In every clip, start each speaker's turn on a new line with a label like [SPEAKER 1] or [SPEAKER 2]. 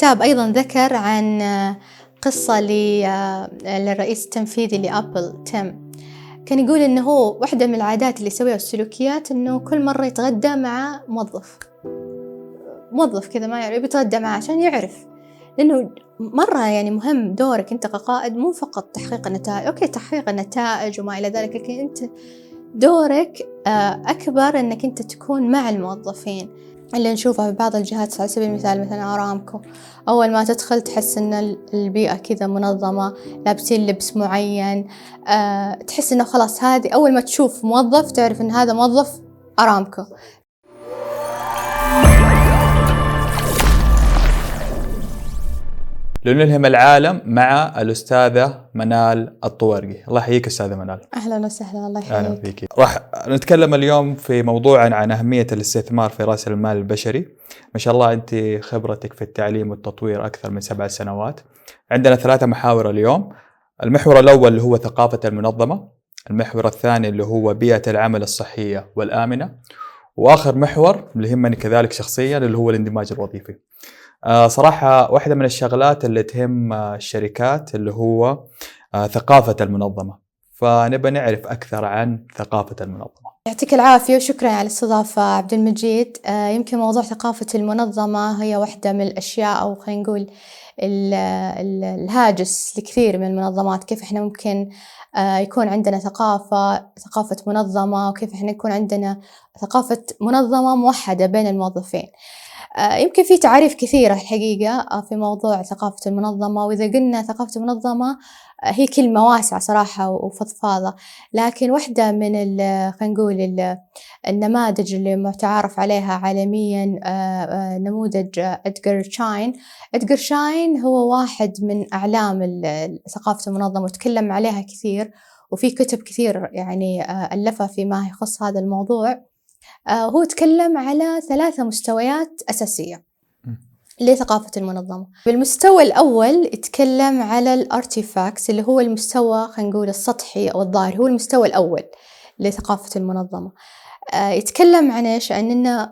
[SPEAKER 1] الكتاب أيضا ذكر عن قصة للرئيس التنفيذي ل Apple تيم. كان يقول إنه هو واحدة من العادات اللي يسويها السلوكيات إنه كل مرة يتغدى مع موظف. موظف كذا ما يعرف يتغدى معه عشان يعرف. لأنه مرة يعني مهم دورك أنت كقائد مو فقط تحقيق النتائج. okay تحقيق النتائج وما إلى ذلك لكن أنت دورك أكبر أنك أنت تكون مع الموظفين. اللي نشوفها في بعض الجهات على سبيل المثال مثلا أرامكو. أول ما تدخل تحس إن البيئة كذا منظمة لابسين لبس معين أه تحس إنه خلاص هذه أول ما تشوف موظف تعرف إن هذا موظف أرامكو.
[SPEAKER 2] لنلهم العالم مع الأستاذة منال الطوارقي. الله يحييك أستاذة منال.
[SPEAKER 1] أهلا وسهلا الله يحييك.
[SPEAKER 2] أهلا فيك. راح نتكلم اليوم في موضوع عن أهمية الاستثمار في رأس المال البشري. ما شاء الله أنت خبرتك في التعليم والتطوير أكثر من سبع سنوات. عندنا ثلاثة محاور اليوم. المحور الأول اللي هو ثقافة المنظمة المحور الثاني اللي هو بيئة العمل الصحية والآمنة وآخر محور اللي يهمني كذلك شخصيا اللي هو الاندماج الوظيفي. صراحة واحدة من الشغلات اللي تهم الشركات اللي هو آه، ثقافة المنظمة. فنبى نعرف أكثر عن ثقافة المنظمة.
[SPEAKER 1] يعطيك العافية وشكرا على الاستضافة عبد المجيد. آه، يمكن موضوع ثقافة المنظمة هي واحدة من الأشياء أو خلينا نقول الهاجس لكثير من المنظمات. كيف إحنا ممكن يكون عندنا ثقافة ثقافة منظمة وكيف إحنا يكون عندنا ثقافة منظمة موحدة بين الموظفين. آه، يمكن في تعاريف كثيرة الحقيقة آه، في موضوع ثقافة المنظمة وإذا قلنا ثقافة المنظمة آه، هي كلمة واسعة صراحة وفضفاضة. لكن واحدة من خلينا نقول النماذج اللي متعارف عليها عالميا نموذج أدجر شاين. أدجر شاين هو واحد من أعلام ثقافة المنظمة وتكلم عليها كثير وفي كتب كثير يعني ألفها فيما يخص هذا الموضوع. آه، هو تكلم على ثلاثة مستويات أساسية لثقافة المنظمة. بالمستوى الأول يتكلم على الارتيفاكتس اللي هو المستوى خلينا نقول السطحي أو الظاهري هو المستوى الأول لثقافة المنظمة. آه، يتكلم عن إيش؟ عن إن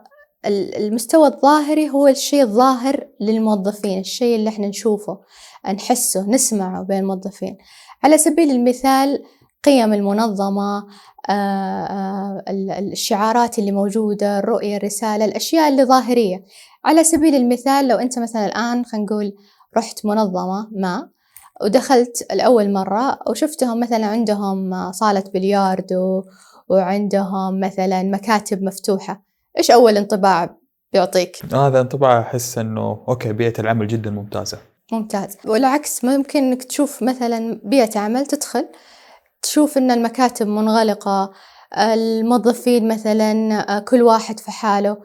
[SPEAKER 1] المستوى الظاهري هو الشيء الظاهر للموظفين الشيء اللي إحنا نشوفه نحسه نسمعه بين الموظفين. على سبيل المثال قيم المنظمة آه، آه، الشعارات اللي موجودة الرؤية الرسالة الأشياء اللي ظاهرية. على سبيل المثال لو أنت مثلا الآن خلينا نقول رحت منظمة ما ودخلت الأول مرة وشفتهم مثلا عندهم صالة بلياردو وعندهم مثلا مكاتب مفتوحة إيش أول انطباع بيعطيك؟
[SPEAKER 2] هذا انطباع أحس إنه أوكي بيئة العمل جدا ممتازة.
[SPEAKER 1] ممتاز. والعكس ممكن إنك تشوف مثلا بيئة عمل تدخل تشوف إن المكاتب منغلقة الموظفين مثلا كل واحد في حاله.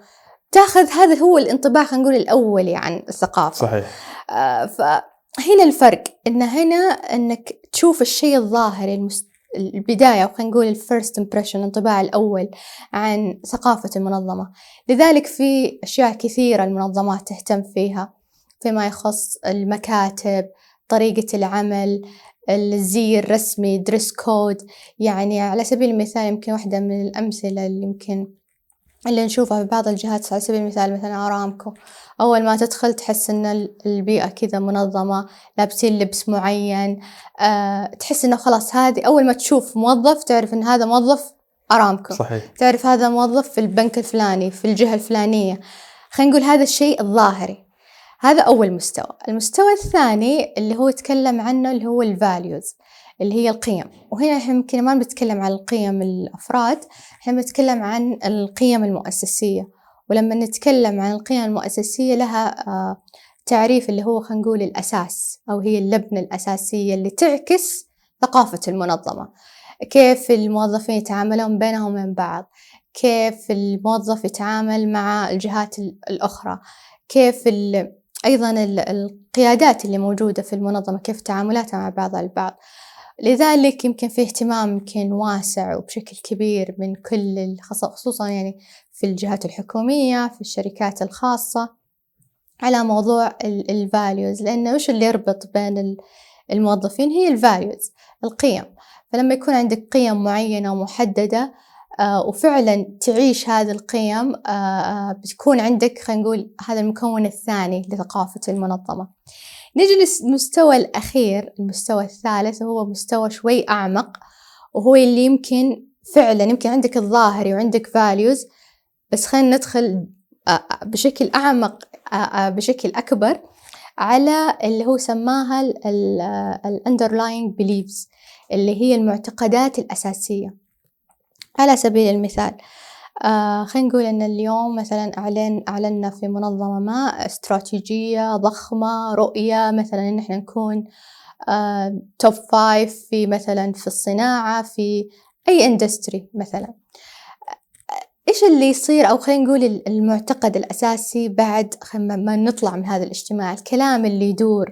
[SPEAKER 1] تأخذ هذا هو الانطباع خلينا نقول الأولي عن الثقافة.
[SPEAKER 2] صحيح.
[SPEAKER 1] آه، فهنا الفرق إن هنا إنك تشوف الشيء الظاهري المست... البداية خلينا نقول ال first impression الانطباع الأول عن ثقافة المنظمة. لذلك في أشياء كثيرة المنظمات تهتم فيها فيما يخص المكاتب طريقة العمل الزي الرسمي dress code يعني على سبيل المثال يمكن واحدة من الأمثلة اللي يمكن اللي نشوفها في بعض الجهات على سبيل المثال مثلا أرامكو. أول ما تدخل تحس إن البيئة كذا منظمة لابسين لبس معين أه تحس إنه خلاص هذه أول ما تشوف موظف تعرف إن هذا موظف أرامكو.
[SPEAKER 2] صحيح.
[SPEAKER 1] تعرف هذا موظف في البنك الفلاني في الجهة الفلانية. خلينا نقول هذا الشيء الظاهري. هذا أول مستوى. المستوى الثاني اللي هو يتكلم عنه اللي هو الفاليوز اللي هي القيم. وهنا إحنا يمكن ما بنتكلم عن القيم الأفراد إحنا بنتكلم عن القيم المؤسسية. ولما نتكلم عن القيم المؤسسية لها آه، تعريف اللي هو خلينا نقول الأساس أو هي اللبنة الأساسية اللي تعكس ثقافة المنظمة. كيف الموظفين يتعاملون بينهم وبين بعض؟ كيف الموظف يتعامل مع الجهات الأخرى؟ كيف أيضا القيادات اللي موجودة في المنظمة كيف تعاملاتها مع بعضها البعض. لذلك يمكن في اهتمام يمكن واسع وبشكل كبير من كل خصوصا يعني في الجهات الحكومية في الشركات الخاصة على موضوع ال values لأنه وش اللي يربط بين الموظفين؟ هي ال values القيم. فلما يكون عندك قيم معينة ومحددة وفعلا تعيش هذه القيم آه، آه، بتكون عندك خلينا نقول هذا المكون الثاني لثقافة المنظمة. نجي للمستوى الأخير المستوى الثالث وهو مستوى شوي أعمق وهو اللي يمكن فعلا يمكن عندك الظاهري وعندك values بس خلينا ندخل بشكل أعمق بشكل أكبر على اللي هو سماها ال underlying beliefs اللي هي المعتقدات الأساسية. على سبيل المثال آه خلينا نقول إن اليوم مثلا أعلن أعلنا في منظمة ما استراتيجية ضخمة رؤية مثلا إن إحنا نكون آه five في مثلا في الصناعة في أي industry مثلا. إيش اللي يصير؟ أو خلينا نقول المعتقد الأساسي بعد ما نطلع من هذا الاجتماع الكلام اللي يدور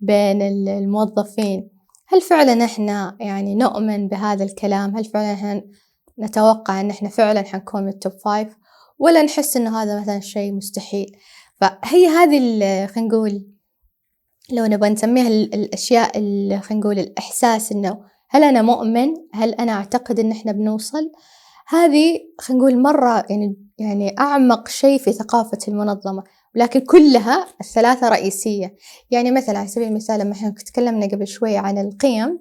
[SPEAKER 1] بين الموظفين. هل فعلا إحنا يعني نؤمن بهذا الكلام؟ هل فعلا إحنا نتوقع إن إحنا فعلا حنكون من ال top five ولا نحس إنه هذا مثلا شيء مستحيل. فهي هذه خلينا نقول لو نبغى نسميها الأشياء اللي خلينا نقول الإحساس إنه هل أنا مؤمن؟ هل أنا أعتقد إن إحنا بنوصل؟ هذه خلينا نقول مرة يعني يعني أعمق شيء في ثقافة المنظمة ولكن كلها الثلاثة رئيسية. يعني مثلا على سبيل المثال لما إحنا تكلمنا قبل شوي عن القيم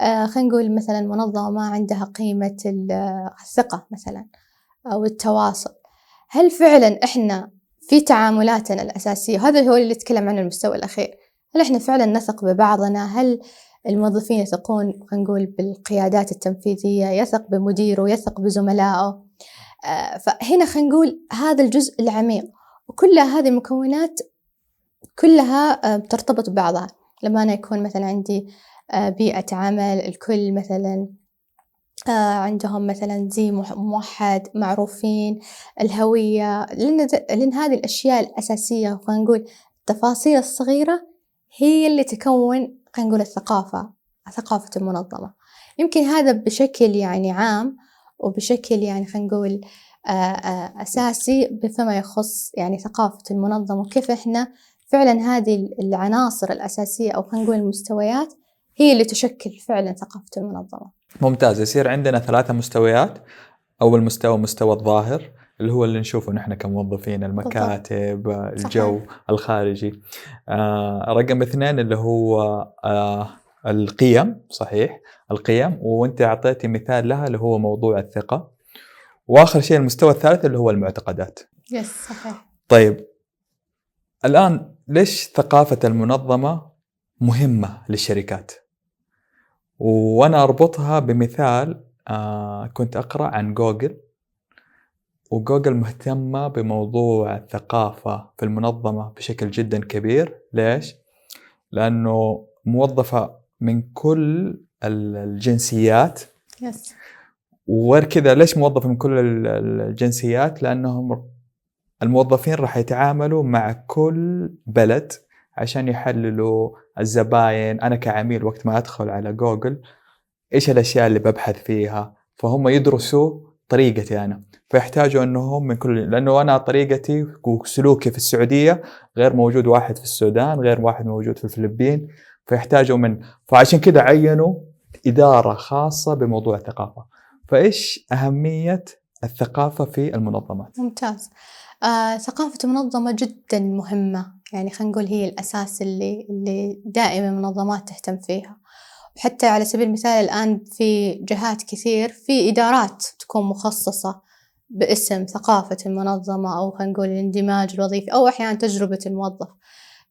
[SPEAKER 1] خلينا نقول مثلا منظمة ما عندها قيمة الثقة مثلا أو التواصل. هل فعلا إحنا في تعاملاتنا الأساسية وهذا هو اللي نتكلم عنه المستوى الأخير هل إحنا فعلا نثق ببعضنا؟ هل الموظفين يثقون خلينا نقول بالقيادات التنفيذية؟ يثق بمديره؟ يثق بزملائه؟ آه فهنا خلينا نقول هذا الجزء العميق وكل هذه المكونات كلها آه ترتبط ببعضها. لما أنا يكون مثلا عندي آه، بيئة عمل الكل مثلا آه، عندهم مثلا زي موحد معروفين الهوية لأن, لأن هذه الأشياء الأساسية خلينا نقول التفاصيل الصغيرة هي اللي تكون خلينا نقول الثقافة ثقافة المنظمة. يمكن هذا بشكل يعني عام وبشكل يعني خلينا نقول آه، أساسي فيما يخص يعني ثقافة المنظمة وكيف إحنا فعلا هذه العناصر الأساسية أو خلينا نقول المستويات هي اللي تشكل فعلا ثقافة المنظمة.
[SPEAKER 2] ممتاز. يصير عندنا ثلاثة مستويات. أول مستوى مستوى الظاهر اللي هو اللي نشوفه نحن كموظفين المكاتب. الجو صحيح. الخارجي. آه رقم اثنين اللي هو آه القيم. صحيح. القيم. وأنت أعطيتي مثال لها اللي هو موضوع الثقة. وآخر شيء المستوى الثالث اللي هو المعتقدات.
[SPEAKER 1] يس صحيح.
[SPEAKER 2] طيب. الآن ليش ثقافة المنظمة مهمة للشركات؟ وأنا أربطها بمثال آه كنت أقرأ عن جوجل. وجوجل مهتمة بموضوع الثقافة في المنظمة بشكل جدا كبير. ليش؟ لأنه موظفة من كل الجنسيات.
[SPEAKER 1] يس
[SPEAKER 2] وغير كذا ليش موظفة من كل الجنسيات؟ لأنهم الموظفين راح يتعاملوا مع كل بلد عشان يحللوا الزباين أنا كعميل وقت ما أدخل على جوجل إيش الأشياء اللي ببحث فيها؟ فهم يدرسوا طريقتي أنا. فيحتاجوا إنهم من كل لأنه أنا طريقتي وسلوكي في السعودية غير موجود واحد في السودان غير واحد موجود في الفلبين. فيحتاجوا من فعشان كذا عينوا إدارة خاصة بموضوع الثقافة. فإيش أهمية الثقافة في المنظمات؟
[SPEAKER 1] ممتاز. آه، ثقافة المنظمة جدا مهمة. يعني خلينا نقول هي الأساس اللي اللي دائما المنظمات تهتم فيها. وحتى على سبيل المثال الآن في جهات كثير في إدارات تكون مخصصة باسم ثقافة المنظمة أو خلينا نقول الاندماج الوظيفي أو أحيانا تجربة الموظف.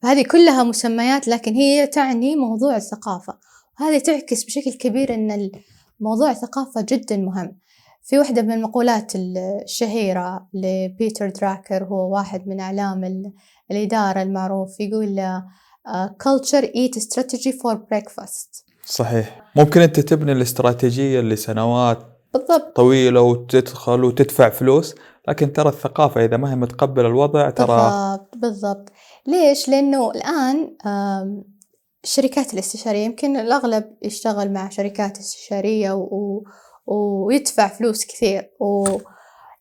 [SPEAKER 1] فهذه كلها مسميات لكن هي تعني موضوع الثقافة. وهذه تعكس بشكل كبير أن موضوع الثقافة جدا مهم. في واحدة من المقولات الشهيرة لبيتر دراكر هو واحد من أعلام الإدارة المعروف يقول آه، culture eat strategy for breakfast.
[SPEAKER 2] صحيح. ممكن أنت تبني الاستراتيجية لسنوات
[SPEAKER 1] بالضبط.
[SPEAKER 2] طويلة وتدخل وتدفع فلوس لكن ترى الثقافة إذا ما هي متقبلة الوضع ترى
[SPEAKER 1] بالضبط بالضبط. ليش؟ لأنه الآن الشركات الاستشارية يمكن الأغلب يشتغل مع شركات استشارية و... ويدفع فلوس كثير. و...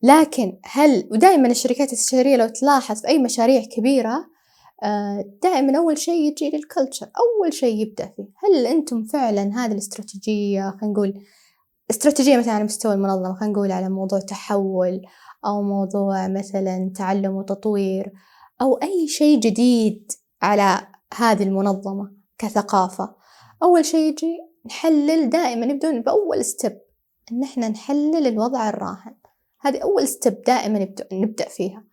[SPEAKER 1] لكن هل ودائما الشركات الاستشارية لو تلاحظ في أي مشاريع كبيرة آه، دائما أول شيء يجي للكلتشر أول شيء يبدأ فيه. هل أنتم فعلا هذه الاستراتيجية خلينا نقول استراتيجية مثلا على مستوى المنظمة خلينا نقول على موضوع تحول أو موضوع مثلا تعلم وتطوير أو أي شيء جديد على هذه المنظمة كثقافة؟ أول شيء يجي نحلل دائما يبدون بأول step إن إحنا نحلل الوضع الراهن. هذه أول step دائما نبدأ, نبدأ فيها.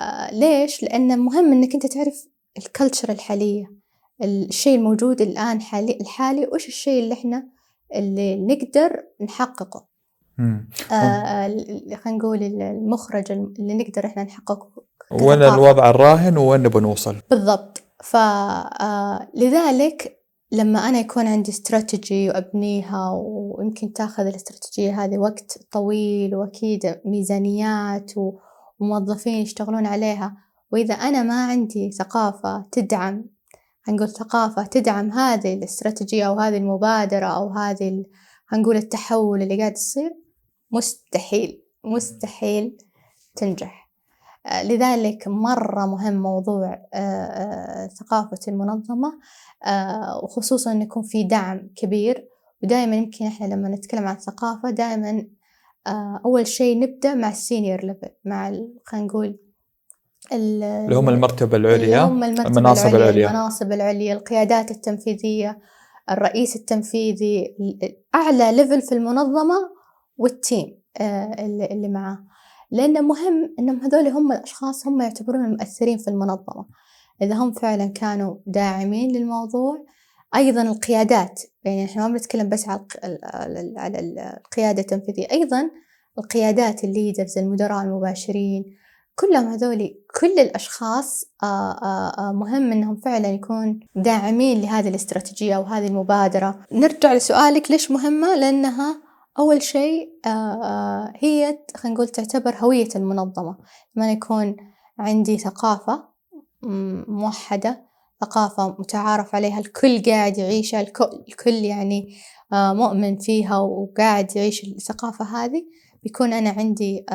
[SPEAKER 1] آه ليش؟ لأن مهم إنك أنت تعرف ال culture الحالية. الشيء الموجود الآن حالي الحالي وإيش الشيء اللي إحنا اللي نقدر نحققه؟ آه خلينا نقول المخرج اللي نقدر إحنا نحققه
[SPEAKER 2] وين الوضع الراهن وين نبغى نوصل؟
[SPEAKER 1] بالضبط. فلذلك آه لما أنا يكون عندي استراتيجي وأبنيها ويمكن تاخذ الاستراتيجية هذه وقت طويل وأكيد ميزانيات وموظفين يشتغلون عليها وإذا أنا ما عندي ثقافة تدعم هنقول ثقافة تدعم هذه الاستراتيجية أو هذه المبادرة أو هذه هنقول التحول اللي قاعد يصير مستحيل مستحيل تنجح. لذلك مرة مهم موضوع آه، آه، ثقافة المنظمة وخصوصا أن يكون في دعم كبير. ودائما يمكن إحنا لما نتكلم عن الثقافة دائما أول شيء نبدأ مع ال senior level مع خلينا نقول
[SPEAKER 2] اللي هم المرتبة العليا
[SPEAKER 1] هم المرتبة المناصب العليا, العليا. المناصب العليا القيادات التنفيذية الرئيس التنفيذي أعلى level في المنظمة وال team اللي معاه. لأنه مهم إنهم هذول هم الأشخاص هم يعتبرون المؤثرين في المنظمة. إذا هم فعلا كانوا داعمين للموضوع أيضا القيادات يعني إحنا ما بنتكلم بس على على القيادة التنفيذية أيضا القيادات الليدرز المدراء المباشرين كلهم هذول كل الأشخاص مهم إنهم فعلا يكون داعمين لهذه الاستراتيجية أو هذه المبادرة. نرجع لسؤالك ليش مهمة؟ لأنها أول شيء هي خلينا نقول تعتبر هوية المنظمة. لما يكون عندي ثقافة موحدة ثقافة متعارف عليها الكل قاعد يعيشها الكل, الكل يعني مؤمن فيها وقاعد يعيش الثقافة هذه بيكون أنا عندي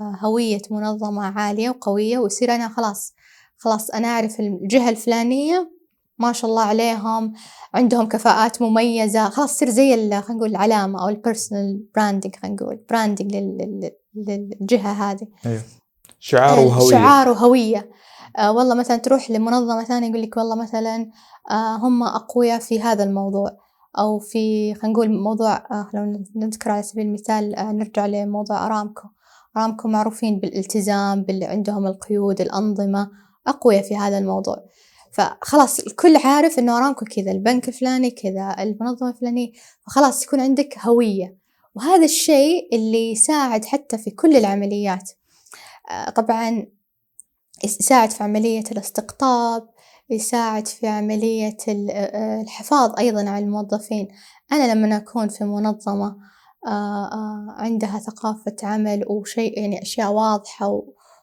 [SPEAKER 1] هوية منظمة عالية وقوية ويصير أنا خلاص خلاص أنا أعرف الجهة الفلانية ما شاء الله عليهم عندهم كفاءات مميزة. خلاص تصير زي خلينا نقول العلامة أو ال personal branding خلينا نقول branding للجهة هذه.
[SPEAKER 2] أيوه. شعار آه، وهوية.
[SPEAKER 1] شعار وهوية. آه والله مثلا تروح لمنظمة ثانية يقول لك والله مثلا آه هم أقوياء في هذا الموضوع. أو في خلينا نقول موضوع آه لو نذكر على سبيل المثال آه نرجع لموضوع أرامكو. أرامكو معروفين بالالتزام بال عندهم القيود الأنظمة أقوياء في هذا الموضوع. فخلاص الكل عارف إنه أرامكو كذا البنك الفلاني كذا المنظمة الفلانية فخلاص يكون عندك هوية. وهذا الشيء اللي يساعد حتى في كل العمليات. آه، طبعا يساعد في عملية الاستقطاب يساعد في عملية آه، الحفاظ أيضا على الموظفين. أنا لما أكون في منظمة آه، عندها ثقافة عمل وشيء يعني أشياء واضحة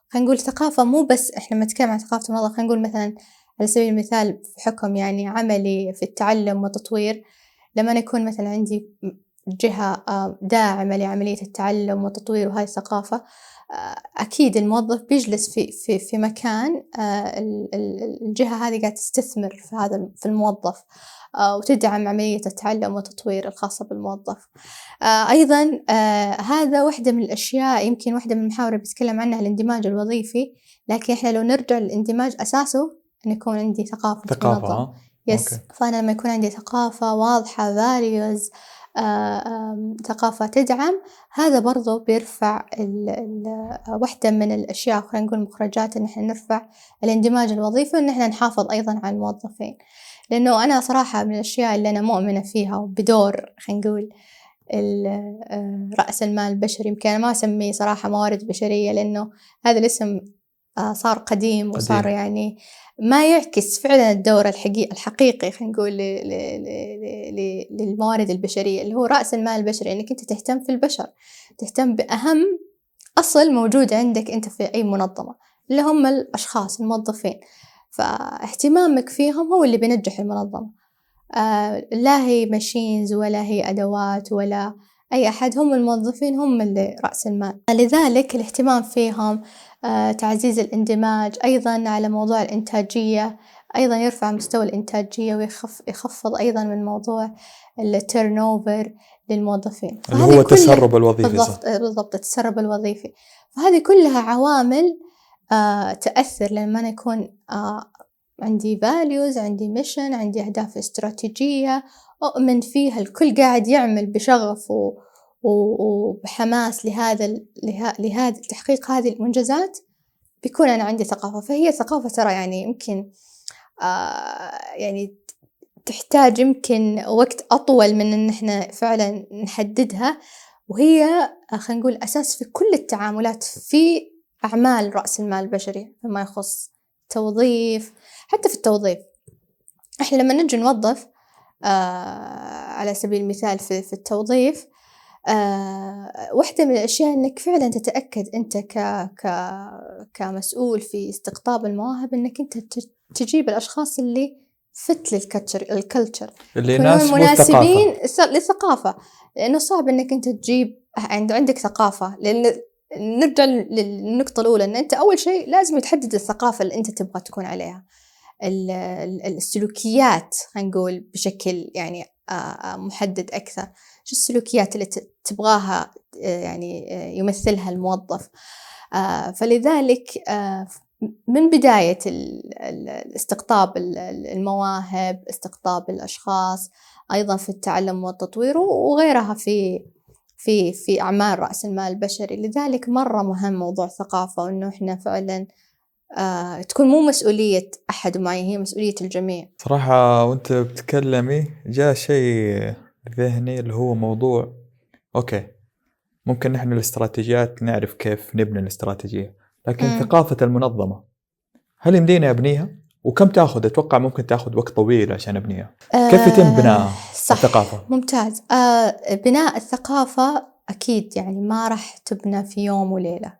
[SPEAKER 1] خلينا نقول ثقافة مو بس إحنا نتكلم عن ثقافة الموظف خلينا نقول مثلا على سبيل المثال في حكم يعني عملي في التعلم والتطوير لما يكون مثلا عندي جهة آه، داعمة لعملية التعلم والتطوير وهاي الثقافة آه، أكيد الموظف بيجلس في في في مكان آه، الجهة هذه قاعدة تستثمر في هذا في الموظف وتدعم عملية التعلم والتطوير الخاصة بالموظف. أيضا هذا واحدة من الأشياء يمكن واحدة من المحاور اللي بتكلم عنها الاندماج الوظيفي لكن إحنا لو نرجع للاندماج أساسه أن يكون عندي ثقافة
[SPEAKER 2] ثقافة
[SPEAKER 1] yes okay. فأنا لما يكون عندي ثقافة واضحة values آه ثقافة تدعم هذا برضو بيرفع ال ال واحدة من الأشياء خلينا نقول مخرجات إن إحنا نرفع الاندماج الوظيفي وإن إحنا نحافظ أيضا على الموظفين. لأنه أنا صراحة من الأشياء اللي أنا مؤمنة فيها وبدور خلينا نقول آه، رأس المال البشري. يمكن أنا ما أسميه صراحة موارد بشرية لأنه هذا الاسم آه، صار قديم وصار قديم. يعني ما يعكس فعلا الدور الحقيقي الحقيقي خلينا نقول للموارد البشرية اللي هو رأس المال البشري. إنك أنت تهتم في البشر تهتم بأهم أصل موجود عندك أنت في أي منظمة اللي هم الأشخاص الموظفين. فاهتمامك فيهم هو اللي بينجح المنظمة. آه لا هي ماشينز ولا هي أدوات ولا أي أحد هم الموظفين هم اللي رأس المال. لذلك الاهتمام فيهم تعزيز الاندماج أيضا على موضوع الإنتاجية أيضا يرفع مستوى الإنتاجية ويخف يخفض أيضا من موضوع التيرن أوفر للموظفين.
[SPEAKER 2] اللي هو التسرب الوظيفي
[SPEAKER 1] بالضبط بالضبط التسرب الوظيفي. فهذه كلها عوامل آه تأثر لما أنا يكون آه عندي values عندي mission عندي أهداف استراتيجية أؤمن فيها الكل قاعد يعمل بشغف و... وبحماس لهذا لهذا تحقيق هذه المنجزات بيكون أنا عندي ثقافة. فهي ثقافة ترى يعني يمكن آه يعني تحتاج يمكن وقت أطول من إن إحنا فعلا نحددها. وهي آه، خلينا نقول أساس في كل التعاملات في أعمال رأس المال البشري فيما يخص توظيف حتى في التوظيف. إحنا لما نجي نوظف آه على سبيل المثال في, في التوظيف آه واحدة من الأشياء إنك فعلا تتأكد أنت ك ك كمسؤول في استقطاب المواهب إنك أنت تجيب الأشخاص اللي فت للكتشر الكلتشر
[SPEAKER 2] اللي يناسبوا
[SPEAKER 1] مناسبين للثقافة. لأنه صعب إنك أنت تجيب عندك ثقافة. لأن نرجع للنقطة الأولى إن أنت أول شيء لازم تحدد الثقافة اللي أنت تبغى تكون عليها. السلوكيات خلينا نقول بشكل يعني محدد أكثر. شو السلوكيات اللي تبغاها يعني يمثلها الموظف؟ فلذلك من بداية استقطاب المواهب استقطاب الأشخاص أيضا في التعلم والتطوير وغيرها في في في أعمال رأس المال البشري. لذلك مرة مهم موضوع الثقافة وإنه إحنا فعلا آه تكون مو مسؤولية أحد معين هي مسؤولية الجميع.
[SPEAKER 2] صراحة وأنت بتكلمي جاء شيء ذهني اللي هو موضوع أوكي ممكن نحن الاستراتيجيات نعرف كيف نبني الاستراتيجية لكن م. ثقافة المنظمة هل يمديني أبنيها؟ وكم تأخذ؟ أتوقع ممكن تأخذ وقت طويل عشان أبنيها. آه كيف يتم بناء صح الثقافة؟
[SPEAKER 1] ممتاز. آه بناء الثقافة أكيد يعني ما راح تبنى في يوم وليلة.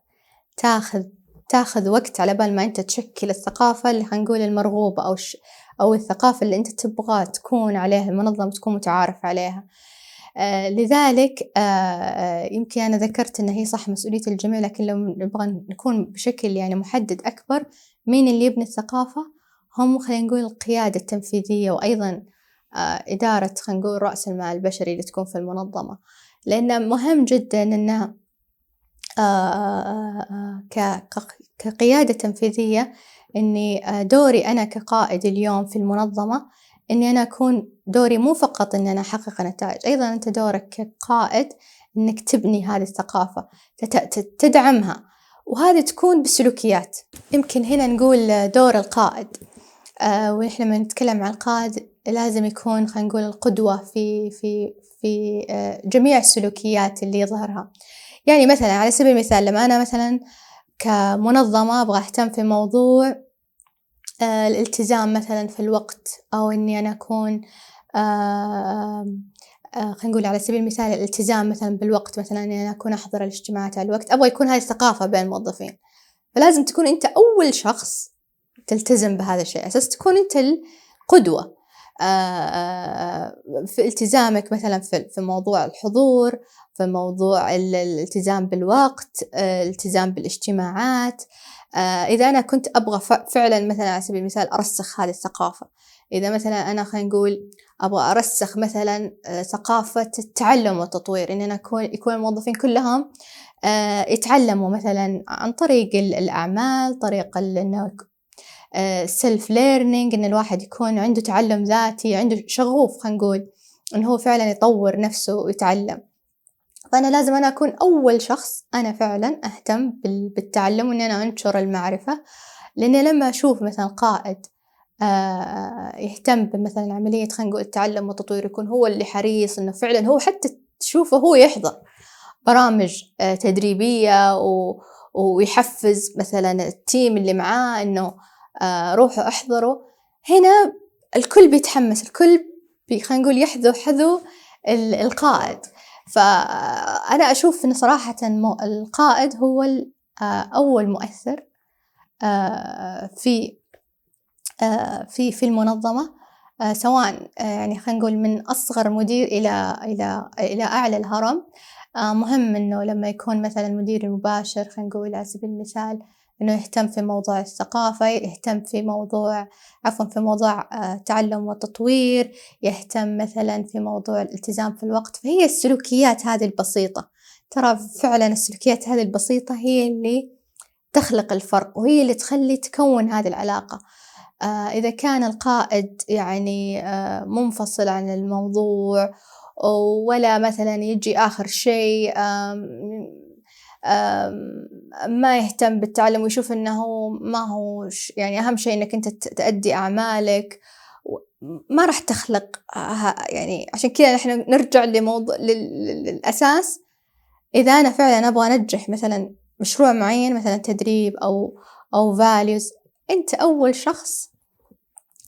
[SPEAKER 1] تاخذ تاخذ وقت على بال ما أنت تشكل الثقافة اللي نقول المرغوبة أو ش أو الثقافة اللي أنت تبغى تكون عليها المنظمه تكون متعارف عليها. آه لذلك آه, يمكن أنا ذكرت أن هي صح مسؤولية الجميع لكن لو نبغى نكون بشكل يعني محدد أكبر مين اللي يبني الثقافة؟ هم خلينا نقول القيادة التنفيذية وأيضا آه إدارة خلينا نقول رأس المال البشري اللي تكون في المنظمة. لأن مهم جدا أنها آه آه آه كقيادة تنفيذية إني آه، دوري أنا كقائد اليوم في المنظمة إني أنا أكون دوري مو فقط إن أنا أحقق نتائج أيضا أنت دورك كقائد إنك تبني هذه الثقافة تدعمها وهذه تكون بالسلوكيات يمكن هنا نقول دور القائد آه ونحن لما نتكلم عن القائد لازم يكون خلينا نقول القدوة في في في آه جميع السلوكيات اللي يظهرها. يعني مثلا على سبيل المثال لما أنا مثلا كمنظمة أبغى أهتم في موضوع آه الالتزام مثلا في الوقت أو إني أنا أكون آه آه خلينا نقول على سبيل المثال الالتزام مثلا بالوقت مثلا إني أنا أكون أحضر الاجتماعات على الوقت. أبغى يكون هذه الثقافة بين الموظفين. فلازم تكون أنت أول شخص تلتزم بهذا الشيء. أساس تكون أنت القدوة في التزامك مثلا في موضوع الحضور في موضوع الالتزام بالوقت الالتزام بالاجتماعات. إذا أنا كنت أبغى فعلا مثلا على سبيل المثال أرسخ هذه الثقافة. إذا مثلا أنا خلينا نقول أبغى أرسخ مثلا ثقافة التعلم والتطوير إن أنا أكون يكون الموظفين كلهم يتعلموا مثلا عن طريق الأعمال طريق إنه self learning إن الواحد يكون عنده تعلم ذاتي عنده شغف خلينا نقول إنه هو فعلا يطور نفسه ويتعلم. فأنا لازم أنا أكون أول شخص أنا فعلا أهتم بالتعلم وإني أنا أنشر المعرفة. لأني لما أشوف مثلا قائد آه، يهتم بمثلا عملية خلينا نقول التعلم والتطوير يكون هو اللي حريص إنه فعلا هو حتى تشوفه هو يحضر برامج آه، تدريبية ويحفز مثلا التيم اللي معاه إنه آه، روحوا احضروا. هنا الكل بيتحمس الكل خلينا نقول يحذو حذو القائد. فأنا أشوف إن صراحة القائد هو آه، أول مؤثر آه، في في في المنظمة سواء يعني خلينا نقول من أصغر مدير إلى إلى إلى أعلى الهرم. مهم إنه لما يكون مثلا المدير المباشر خلينا نقول على سبيل المثال إنه يهتم في موضوع الثقافة يهتم في موضوع عفوا في موضوع التعلم والتطوير يهتم مثلا في موضوع الالتزام في الوقت. فهي السلوكيات هذه البسيطة. ترى فعلا السلوكيات هذه البسيطة هي اللي تخلق الفرق وهي اللي تخلي تكون هذه العلاقة. آه إذا كان القائد يعني آه منفصل عن الموضوع ولا مثلا يجي آخر شيء ما يهتم بالتعلم ويشوف إنه ما هو يعني أهم شيء إنك أنت تأدي أعمالك ما راح تخلق يعني عشان كذا نحن نرجع لموضوع للأساس إذا أنا فعلا أبغى أنجح مثلا مشروع معين مثلا تدريب أو أو values أنت أول شخص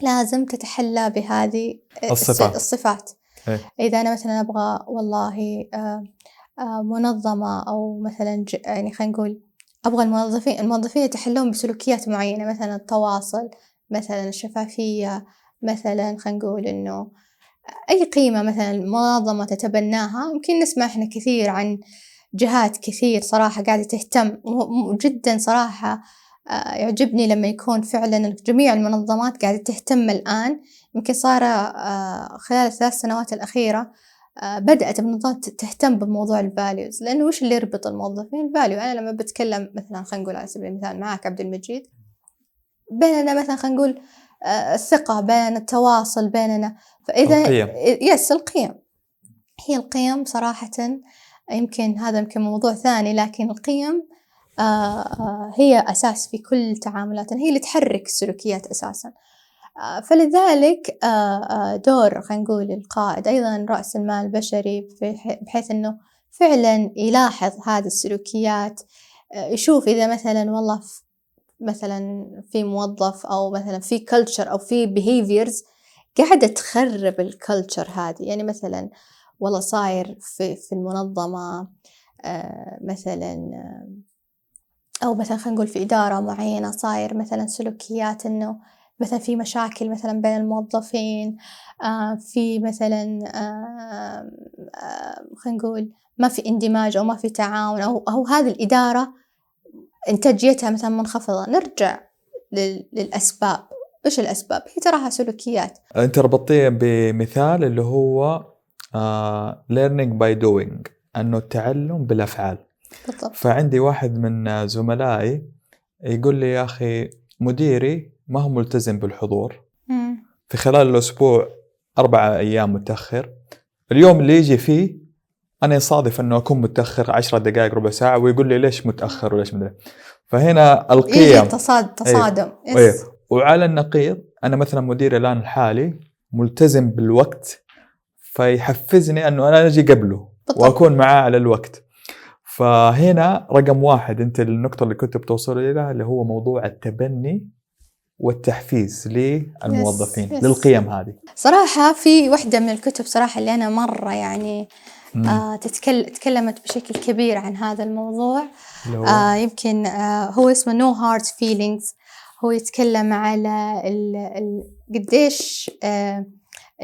[SPEAKER 1] لازم تتحلى بهذه
[SPEAKER 2] الصفات,
[SPEAKER 1] الصفات. إيه؟ إذا أنا مثلا أبغى والله آه منظمة أو مثلا يعني خلينا نقول أبغى الموظفين الموظفين يتحلون بسلوكيات معينة مثلا التواصل مثلا الشفافية مثلا خلينا نقول إنه أي قيمة مثلا المنظمة تتبناها. يمكن نسمع إحنا كثير عن جهات كثير صراحة قاعدة تهتم جدا صراحة آه، يعجبني لما يكون فعلا جميع المنظمات قاعدة تهتم الآن. يمكن صار آه، خلال الثلاث سنوات الأخيرة آه، بدأت المنظمات تهتم بموضوع ال values لأنه وش اللي يربط الموظفين ال value أنا لما بتكلم مثلا خلينا نقول على سبيل المثال معك عبد المجيد بيننا مثلا خلينا نقول آه، الثقة بيننا التواصل بيننا.
[SPEAKER 2] فإذا القيم.
[SPEAKER 1] yes القيم. هي القيم صراحة يمكن هذا يمكن موضوع ثاني لكن القيم هي أساس في كل تعاملاتنا. هي اللي تحرك السلوكيات أساساً. آه، فلذلك آه، آه، دور خلينا نقول القائد أيضا رأس المال البشري بحيث إنه فعلا يلاحظ هذه السلوكيات يشوف إذا مثلا والله مثلا في موظف أو مثلا في كلتشر أو في behaviors قاعدة تخرب الكلتشر هذه. يعني مثلا والله صاير في, في المنظمة مثلا أو مثلا خلينا نقول في إدارة معينة صاير مثلا سلوكيات إنه مثلا في مشاكل مثلا بين الموظفين آه في مثلا آه آه خلينا نقول ما في اندماج أو ما في تعاون أو, أو هذه الإدارة إنتاجيتها مثلا منخفضة نرجع للأسباب إيش الأسباب؟ هي تراها سلوكيات
[SPEAKER 2] أنت ربطيه بمثال اللي هو learning by doing أنه التعلم بالأفعال
[SPEAKER 1] بالضبط.
[SPEAKER 2] فعندي واحد من زملائي يقول لي يا أخي مديري ما هو ملتزم بالحضور
[SPEAKER 1] مم.
[SPEAKER 2] في خلال الأسبوع أربعة أيام متأخر اليوم اللي يجي فيه أنا يصادف أنه أكون متأخر عشرة دقائق ربع ساعة ويقول لي ليش متأخر وليش مدري فهنا القيم
[SPEAKER 1] تصاد تصادم
[SPEAKER 2] أيوه. أيوه. وعلى النقيض أنا مثلا مديري الآن الحالي ملتزم بالوقت فيحفزني أنه أنا أجي قبله بالطبع. وأكون معاه على الوقت فهنا رقم واحد أنت النقطة اللي كنت بتوصل إليها اللي هو موضوع التبني والتحفيز للموظفين yes, yes. للقيم هذه.
[SPEAKER 1] صراحة في واحدة من الكتب صراحة اللي أنا مرة يعني آه تتكلم تكلمت بشكل كبير عن هذا الموضوع. آه يمكن آه هو اسمه No Hard Feelings. هو يتكلم على ال ال قديش آه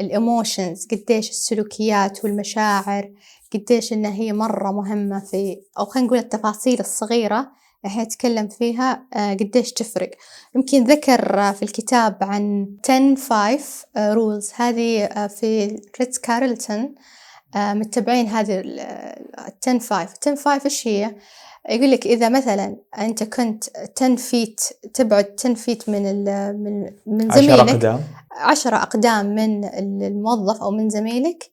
[SPEAKER 1] ال emotions قديش السلوكيات والمشاعر قديش انها هي مرة مهمة في أو خلينا نقول التفاصيل الصغيرة إحنا نتكلم فيها آه، قديش تفرق. يمكن ذكر في الكتاب عن 10 5 rules هذه آه، في ريتز كارلتون آه، متبعين هذه 10 5 10 5 إيش هي؟ يقول لك إذا مثلا أنت كنت 10 feet تبعد 10 feet من من من زميلك. 10 أقدام. 10 أقدام من الموظف أو من زميلك.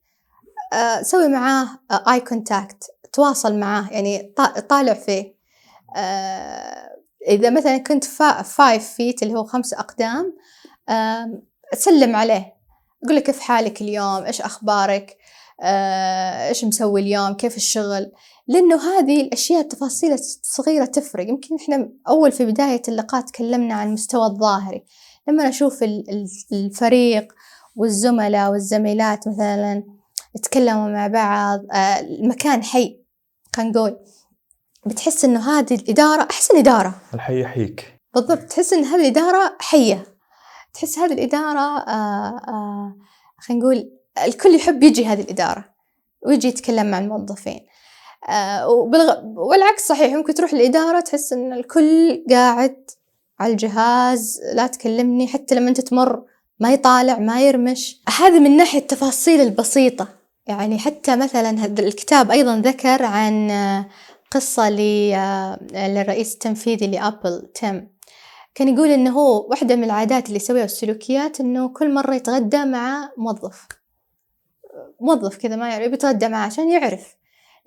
[SPEAKER 1] سوي معاه eye contact تواصل معاه يعني طالع فيه. آه، إذا مثلا كنت five feet اللي هو خمس أقدام سلم عليه. قول له كيف حالك اليوم؟ إيش أخبارك؟ آه، إيش مسوي اليوم؟ كيف الشغل؟ لأنه هذه الأشياء التفاصيل الصغيرة تفرق. يمكن إحنا أول في بداية اللقاء تكلمنا عن المستوى الظاهري. لما أشوف الفريق والزملاء والزميلات مثلا يتكلموا مع بعض آه، المكان حي خلينا نقول. بتحس إنه هذه الإدارة احسن اداره
[SPEAKER 2] الحي يحييك
[SPEAKER 1] بالضبط تحس إن هذه الإدارة حية. تحس هذه الإدارة آه آه خلينا نقول الكل يحب يجي هذه الإدارة ويجي يتكلم مع الموظفين. آه وبالغ... والعكس صحيح ممكن تروح الإدارة تحس إن الكل قاعد على الجهاز لا تكلمني حتى لما أنت تمر ما يطالع ما يرمش. هذا من ناحية التفاصيل البسيطة. يعني حتى مثلا هذا الكتاب أيضا ذكر عن قصة للرئيس التنفيذي لأبل تيم. كان يقول إنه هو واحدة من العادات اللي يسويها السلوكيات إنه كل مرة يتغدى مع موظف. موظف كذا ما يعرف يتغدى معه عشان يعرف.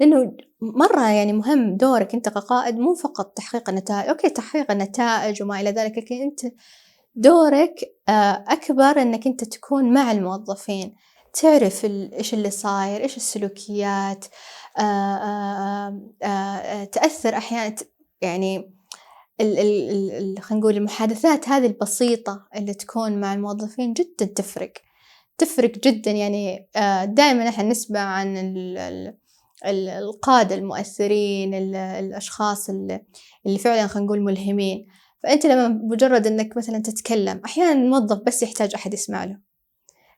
[SPEAKER 1] لأنه مرة يعني مهم دورك أنت كقائد مو فقط تحقيق النتائج. أوكي تحقيق النتائج وما إلى ذلك لكن أنت دورك آه، أكبر أنك أنت تكون مع الموظفين. تعرف إيش اللي صاير إيش السلوكيات آه، آه، تأثر أحيانا يعني خلينا نقول المحادثات هذه البسيطة اللي تكون مع الموظفين جدا تفرق تفرق جدا يعني دائما إحنا نسمع عن القادة المؤثرين الأشخاص اللي فعلا خلينا نقول ملهمين. فأنت لما مجرد إنك مثلا تتكلم أحيانا الموظف بس يحتاج أحد يسمع له.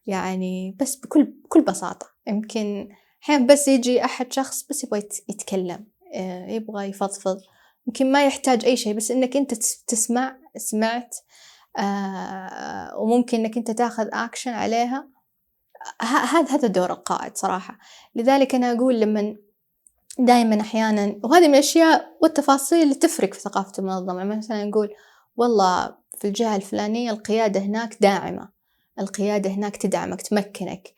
[SPEAKER 1] يعني بس بكل بكل بساطة. يمكن أحيانا بس يجي أحد شخص بس يبغى يتكلم آه، يبغى يفضفض. يمكن ما يحتاج أي شيء بس إنك أنت تسمع سمعت آه وممكن إنك أنت تاخذ أكشن عليها. هذا هذا دور القائد صراحة. لذلك أنا أقول لما دائما أحيانا وهذه من الأشياء والتفاصيل اللي تفرق في ثقافة المنظمة. مثلا نقول والله في الجهة الفلانية القيادة هناك داعمة. القيادة هناك تدعمك تمكنك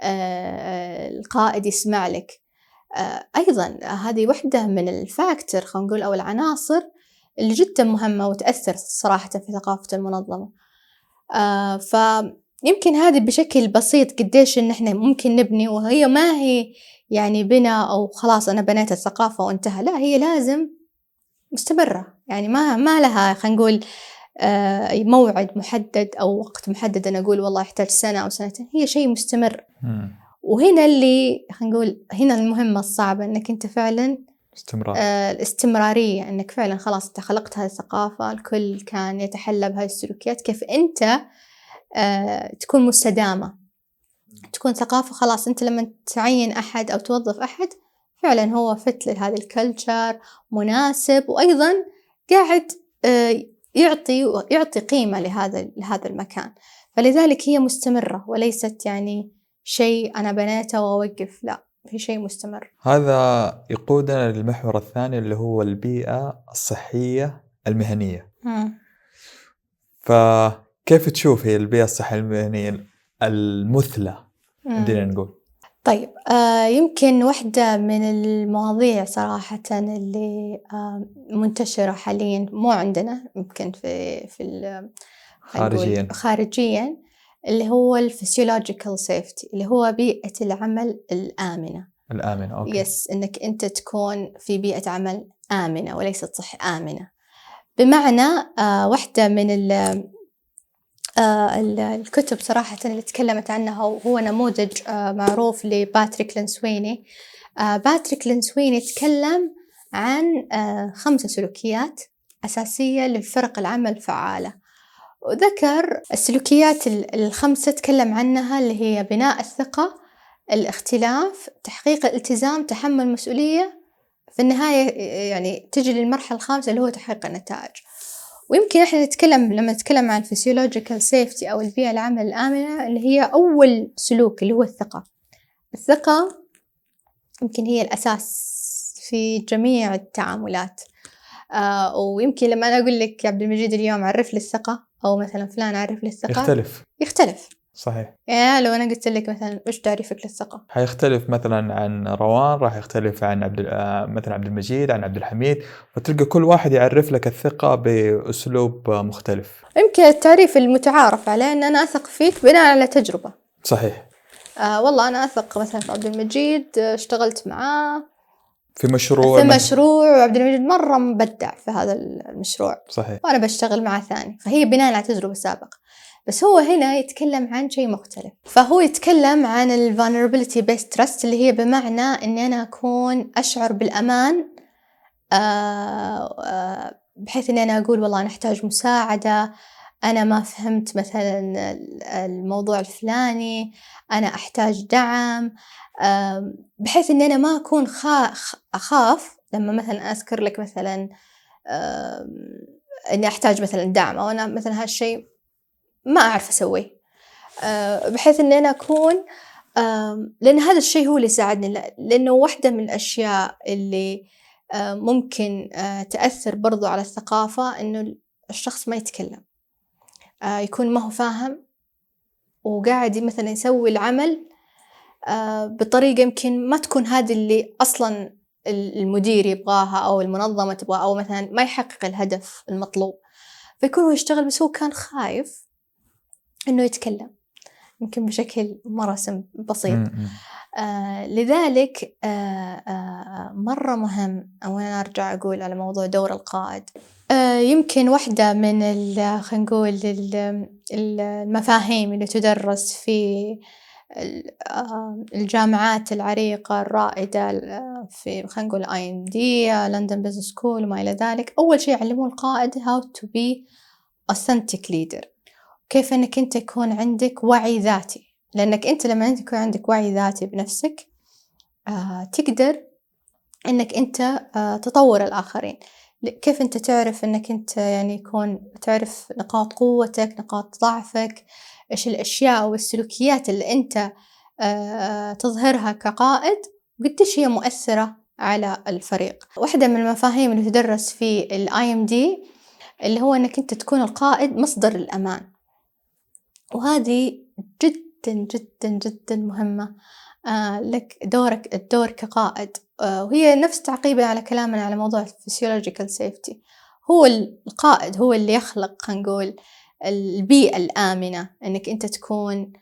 [SPEAKER 1] آه القائد يسمع لك آه أيضا هذه وحدة من الفاكتور خلينا نقول أو العناصر اللي جدا مهمة وتأثر صراحة في ثقافة المنظمة. آه فيمكن هذه بشكل بسيط قديش إن إحنا ممكن نبني وهي ما هي يعني بنا أو خلاص أنا بنيت الثقافة وانتهى لا هي لازم مستمرة. يعني ما ما لها خلينا نقول آه، موعد محدد أو وقت محدد أنا أقول والله يحتاج سنة أو سنتين. هي شيء مستمر. وهنا اللي خلينا نقول هنا المهمة الصعبة إنك أنت فعلا
[SPEAKER 2] استمرار.
[SPEAKER 1] آه الاستمرارية إنك فعلا خلاص أنت خلقت هذه الثقافة الكل كان يتحلى بهذه السلوكيات. كيف أنت آه تكون مستدامة. تكون ثقافة خلاص أنت لما تعين أحد أو توظف أحد فعلا هو فت لهذه الكلتشر مناسب وأيضا قاعد آه، يعطي يعطي قيمة لهذا لهذا المكان. فلذلك هي مستمرة وليست يعني شيء أنا بنيته وأوقف لا في شيء مستمر.
[SPEAKER 2] هذا يقودنا للمحور الثاني اللي هو البيئة الصحية المهنية.
[SPEAKER 1] مم.
[SPEAKER 2] فكيف تشوف هي البيئة الصحية المهنية المثلى؟ عندنا نقول.
[SPEAKER 1] طيب آه يمكن واحدة من المواضيع صراحة اللي آه منتشرة حاليا مو عندنا يمكن في في
[SPEAKER 2] خارجيا.
[SPEAKER 1] خارجيا اللي هو ال psychological safety اللي هو بيئة العمل الآمنة.
[SPEAKER 2] الآمنة okay.
[SPEAKER 1] Yes إنك أنت تكون في بيئة عمل آمنة وليست صح آمنة. بمعنى آه واحدة من الكتب صراحة اللي تكلمت عنها وهو نموذج آه، معروف لباتريك لنسويني آه، باتريك لنسويني تكلم عن خمسة سلوكيات أساسية للفرق العمل الفعالة. وذكر السلوكيات الخمسة تكلم عنها اللي هي بناء الثقة الاختلاف تحقيق الالتزام تحمل المسؤولية في النهاية يعني تجي للمرحلة الخامسة اللي هو تحقيق النتائج. ويمكن إحنا نتكلم لما نتكلم عن ال psychological safety أو البيئة العمل الآمنة اللي هي أول سلوك اللي هو الثقة. الثقة يمكن هي الأساس في جميع التعاملات. آه ويمكن لما أنا أقول لك يا عبد المجيد اليوم عرف لي الثقة أو مثلا فلان عرف لي الثقة.
[SPEAKER 2] يختلف.
[SPEAKER 1] يختلف.
[SPEAKER 2] صحيح.
[SPEAKER 1] يعني لو أنا قلت لك مثلا وش تعريفك للثقه؟
[SPEAKER 2] حيختلف مثلا عن روان راح يختلف عن عبد آه، مثلا عبد المجيد عن عبد الحميد. فتلقى كل واحد يعرف لك الثقة بأسلوب مختلف.
[SPEAKER 1] يمكن التعريف المتعارف عليه إن أنا أثق فيك بناء على تجربة.
[SPEAKER 2] صحيح.
[SPEAKER 1] آه والله أنا أثق مثلا في عبد المجيد اشتغلت معاه.
[SPEAKER 2] في مشروع
[SPEAKER 1] في مشروع وعبد المجيد مرة مبدع في هذا المشروع.
[SPEAKER 2] صحيح.
[SPEAKER 1] وأنا بشتغل معه ثاني. فهي بناء على تجربة سابقة. بس هو هنا يتكلم عن شيء مختلف. فهو يتكلم عن ال vulnerability based trust اللي هي بمعنى أني أنا أكون أشعر بالأمان آه، آه، بحيث أني أنا أقول والله أنا أحتاج مساعدة أنا ما فهمت مثلا الموضوع الفلاني أنا أحتاج دعم بحيث إني أنا ما أكون أخاف لما مثلا أذكر لك مثلا إني أحتاج مثلا دعم أو أنا مثلا هالشيء ما أعرف أسويه آه، بحيث إني أنا أكون لأن هذا الشيء هو اللي يساعدني لأنه واحدة من الأشياء اللي آه، ممكن آه، تأثر برضو على الثقافة إنه الشخص ما يتكلم. يكون ما هو فاهم وقاعد مثلا يسوي العمل بطريقة يمكن ما تكون هذه اللي أصلا المدير يبغاها أو المنظمة تبغاها أو مثلا ما يحقق الهدف المطلوب. فيكون هو يشتغل بس هو كان خايف إنه يتكلم. يمكن بشكل مرة بسيط. آه لذلك آه آه مرة مهم وأنا أرجع أقول على موضوع دور القائد. آه يمكن واحدة من خلينا نقول المفاهيم اللي تدرس في آه، الجامعات العريقة الرائدة في خلينا نقول IMD London Business School وما إلى ذلك أول شيء يعلمون القائد how to be authentic leader. كيف إنك أنت يكون عندك وعي ذاتي؟ لأنك أنت لما أنت يكون عندك وعي ذاتي بنفسك آه تقدر إنك أنت آه تطور الآخرين. كيف أنت تعرف إنك أنت يعني يكون تعرف نقاط قوتك نقاط ضعفك؟ إيش الأشياء والسلوكيات اللي أنت آه تظهرها كقائد؟ قديش هي مؤثرة على الفريق. واحدة من المفاهيم اللي تدرس في ال IMD اللي هو إنك أنت تكون القائد مصدر الأمان. وهذه جدا جدا جدا مهمة. آه لك دورك الدور كقائد. آه وهي نفس تعقيبا على كلامنا على موضوع ال psychological safety هو القائد هو اللي يخلق خلينا نقول البيئة الآمنة. إنك أنت تكون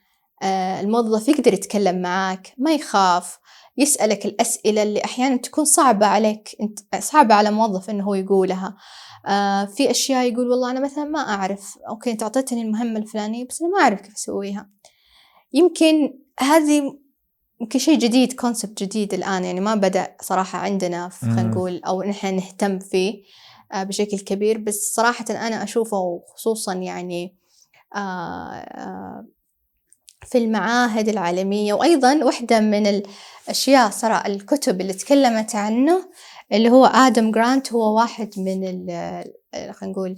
[SPEAKER 1] آه الموظف يقدر يتكلم معاك ما يخاف يسألك الأسئلة اللي أحيانا تكون صعبة عليك أنت صعبة على موظف إنه هو يقولها. آه في أشياء يقول والله أنا مثلا ما أعرف okay أنت أعطيتني المهمة الفلانية بس أنا ما أعرف كيف أسويها. يمكن هذه يمكن شيء جديد concept جديد الآن يعني ما بدأ صراحة عندنا خلينا نقول أو نحن نهتم فيه آه بشكل كبير. بس صراحة أنا أشوفه خصوصا يعني آه آه في المعاهد العالمية. وأيضا واحدة من الأشياء صراحة الكتب اللي تكلمت عنه اللي هو آدم جرانت هو واحد من خلينا نقول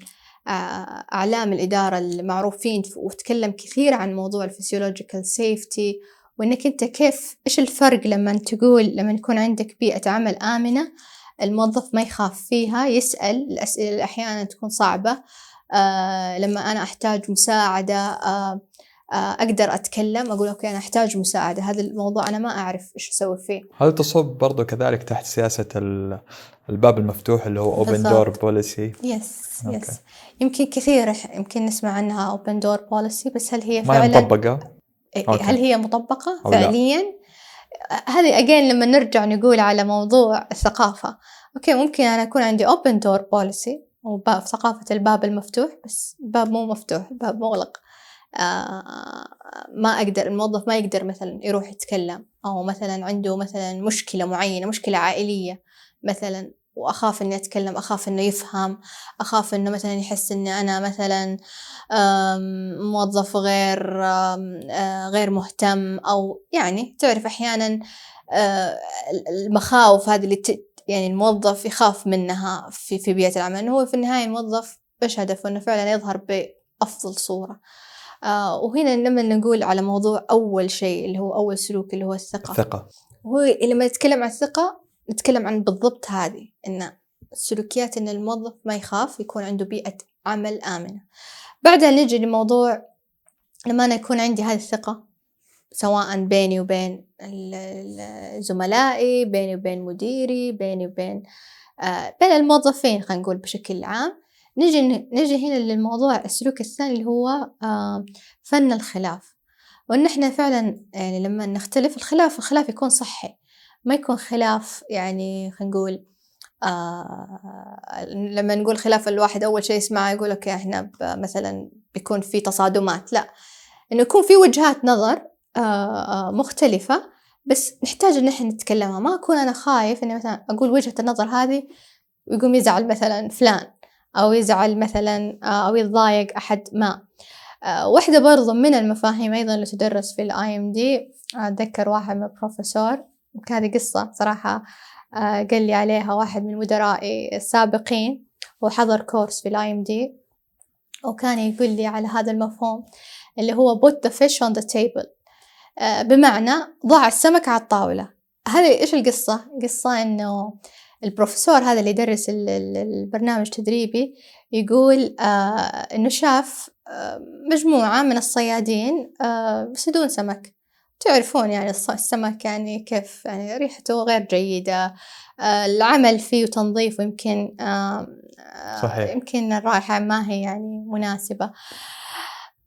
[SPEAKER 1] أعلام الإدارة المعروفين وتكلم كثير عن موضوع ال psychological safety وإنك أنت كيف إيش الفرق لما تقول لما يكون عندك بيئة عمل آمنة الموظف ما يخاف فيها يسأل الأسئلة أحيانا تكون صعبة لما أنا أحتاج مساعدة أقدر أتكلم أقول okay أنا أحتاج مساعدة. هذا الموضوع أنا ما أعرف إيش أسوي فيه.
[SPEAKER 2] هل تصب برضو كذلك تحت سياسة الباب المفتوح اللي هو open door policy
[SPEAKER 1] yes yes يمكن كثير يمكن نسمع عنها open door policy بس هل هي
[SPEAKER 2] فعلا ما مطبقة؟
[SPEAKER 1] إيه، هل هي مطبقة؟ فعليا هذه again لما نرجع نقول على موضوع الثقافة. okay ممكن أنا يكون عندي open door policy وباب ثقافة الباب المفتوح بس باب مو مفتوح باب مغلق. آه، ما أقدر الموظف ما يقدر مثلا يروح يتكلم أو مثلا عنده مثلا مشكلة معينة مشكلة عائلية مثلا وأخاف إني أتكلم أخاف إنه يفهم أخاف إنه مثلا يحس إني أنا مثلا موظف غير آه، غير مهتم أو يعني تعرف أحيانا آه، المخاوف هذه اللي يعني الموظف يخاف منها في في بيئة العمل هو في النهاية الموظف إيش هدفه؟ إنه فعلا يظهر بأفضل صورة. آه وهنا لما نقول على موضوع أول شيء اللي هو أول سلوك اللي هو الثقة.
[SPEAKER 2] الثقة.
[SPEAKER 1] هو لما نتكلم عن الثقة نتكلم عن بالضبط هذه إن السلوكيات إن الموظف ما يخاف يكون عنده بيئة عمل آمنة. بعدها نجي لموضوع لما أنا يكون عندي هذه الثقة سواء بيني وبين زملائي بيني وبين مديري بيني وبين آه بين الموظفين خلينا نقول بشكل عام. نجي نجي هنا للموضوع السلوك الثاني اللي هو آه، فن الخلاف. وإن إحنا فعلا يعني لما نختلف الخلاف الخلاف يكون صحي. ما يكون خلاف يعني خلينا نقول آه لما نقول خلاف الواحد أول شيء يسمعه يقول لك إحنا مثلا بيكون في تصادمات. لا إنه يكون في وجهات نظر آه, آه، مختلفة بس نحتاج إن إحنا نتكلمها. ما أكون أنا خايف إني مثلا أقول وجهة النظر هذه ويقوم يزعل مثلا فلان. أو يزعل مثلا آه، أو يتضايق أحد ما. آه، واحدة برضو من المفاهيم أيضا اللي تدرس في ال IMD أتذكر واحد من البروفيسور هذه قصة صراحة قال لي عليها واحد من مدرائي السابقين وحضر course في ال IMD وكان يقول لي على هذا المفهوم اللي هو put the fish on the table. بمعنى ضع السمك على الطاولة. هذه إيش القصة؟ قصة إنه البروفيسور هذا اللي يدرس البرنامج التدريبي يقول آه إنه شاف آه مجموعة من الصيادين آه يصيدون سمك تعرفون يعني السمك يعني كيف يعني ريحته غير جيدة العمل فيه وتنظيفه يمكن صحيح. يمكن الرائحة ما هي يعني مناسبة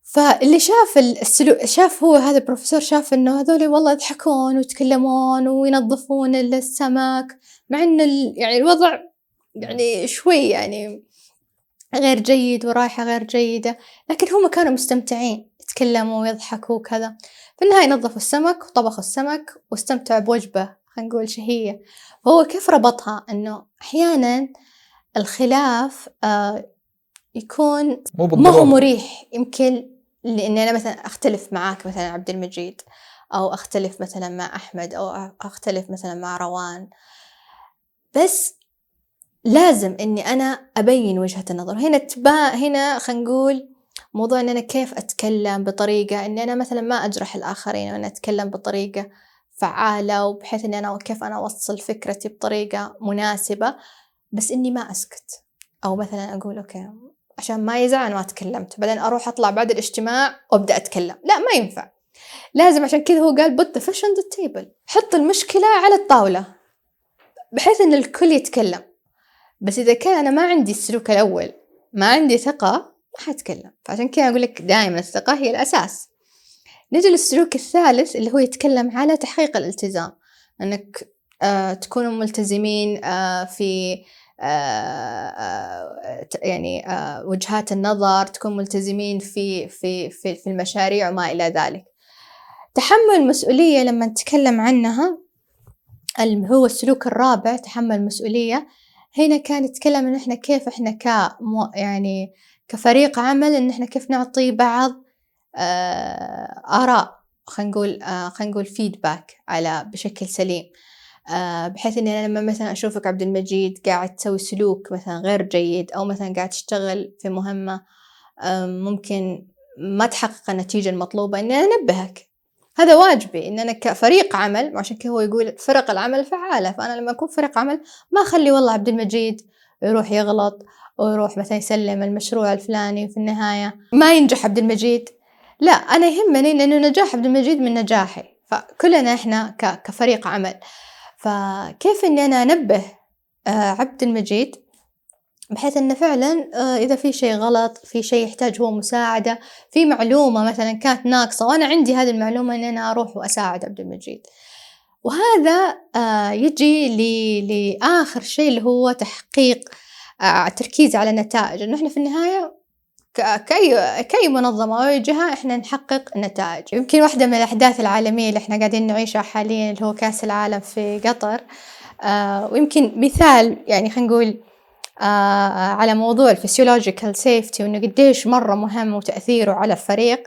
[SPEAKER 1] فاللي شاف السلوك شاف هو هذا البروفيسور شاف إنه هذول والله يضحكون ويتكلمون وينظفون السمك مع إن يعني الوضع يعني شوي يعني غير جيد ورايحة غير جيدة لكن هم كانوا مستمتعين يتكلموا ويضحكوا وكذا. في النهاية نظفوا السمك وطبخوا السمك واستمتعوا بوجبة خلينا نقول شهية فهو كيف ربطها؟ إنه أحيانا الخلاف آه يكون مو ما هو مريح يمكن لاني أنا مثلا أختلف معاك مثلا عبد المجيد أو أختلف مثلا مع أحمد أو أختلف مثلا مع روان. بس لازم إني أنا أبين وجهة النظر. هنا تبا هنا خلينا نقول موضوع إن أنا كيف أتكلم بطريقة اني أنا مثلا ما أجرح الآخرين وأنا أتكلم بطريقة فعالة وبحيث اني أنا كيف أنا أوصل فكرتي بطريقة مناسبة بس إني ما أسكت. أو مثلا أقول أوكي عشان ما يزعل ما تكلمت. بعدين أروح أطلع بعد الاجتماع وأبدأ أتكلم. لا ما ينفع. لازم عشان كذا هو قال put the fish on the table. حط المشكلة على الطاولة. بحيث إن الكل يتكلم. بس إذا كان أنا ما عندي السلوك الأول ما عندي ثقة ما حتكلم. فعشان كذا أقول لك دائما الثقة هي الأساس. نجي للسلوك الثالث اللي هو يتكلم على تحقيق الالتزام. إنك آه تكونوا ملتزمين آه في يعني آه، وجهات النظر تكون ملتزمين في في في في المشاريع وما إلى ذلك. تحمل المسؤولية لما نتكلم عنها هو السلوك الرابع تحمل المسؤولية هنا كان يتكلم إن إحنا كيف إحنا ك يعني كفريق عمل إن إحنا كيف نعطي بعض آراء خلينا نقول خلينا نقول فيدباك على بشكل سليم. آه، بحيث إني أنا لما مثلا أشوفك عبد المجيد قاعد تسوي سلوك مثلا غير جيد أو مثلا قاعد تشتغل في مهمة ممكن ما تحقق النتيجة المطلوبة إني أنبهك. هذا واجبي إن أنا كفريق عمل عشان كذا هو يقول فرق العمل فعالة فأنا لما أكون فريق عمل ما أخلي والله عبد المجيد يروح يغلط ويروح مثلا يسلم المشروع الفلاني وفي النهاية ما ينجح عبد المجيد. لا أنا يهمني لأنه نجاح عبد المجيد من نجاحي فكلنا إحنا كفريق عمل. فكيف إني أنا أنبه آه، عبد المجيد؟ بحيث إنه فعلا آه، إذا في شيء غلط في شيء يحتاج هو مساعدة في معلومة مثلا كانت ناقصة وأنا عندي هذه المعلومة إن أنا أروح وأساعد عبد المجيد. وهذا آه، يجي لآخر شيء اللي هو تحقيق التركيز على النتائج. إنه إحنا في النهاية كأي كأي منظمة أو جهة إحنا نحقق نتائج. يمكن واحدة من الأحداث العالمية اللي إحنا قاعدين نعيشها حاليا اللي هو كأس العالم في قطر آه ويمكن مثال يعني خلينا نقول آه على موضوع الفسيولوجيكال سيفتي وإنه قديش مرة مهم وتأثيره على الفريق.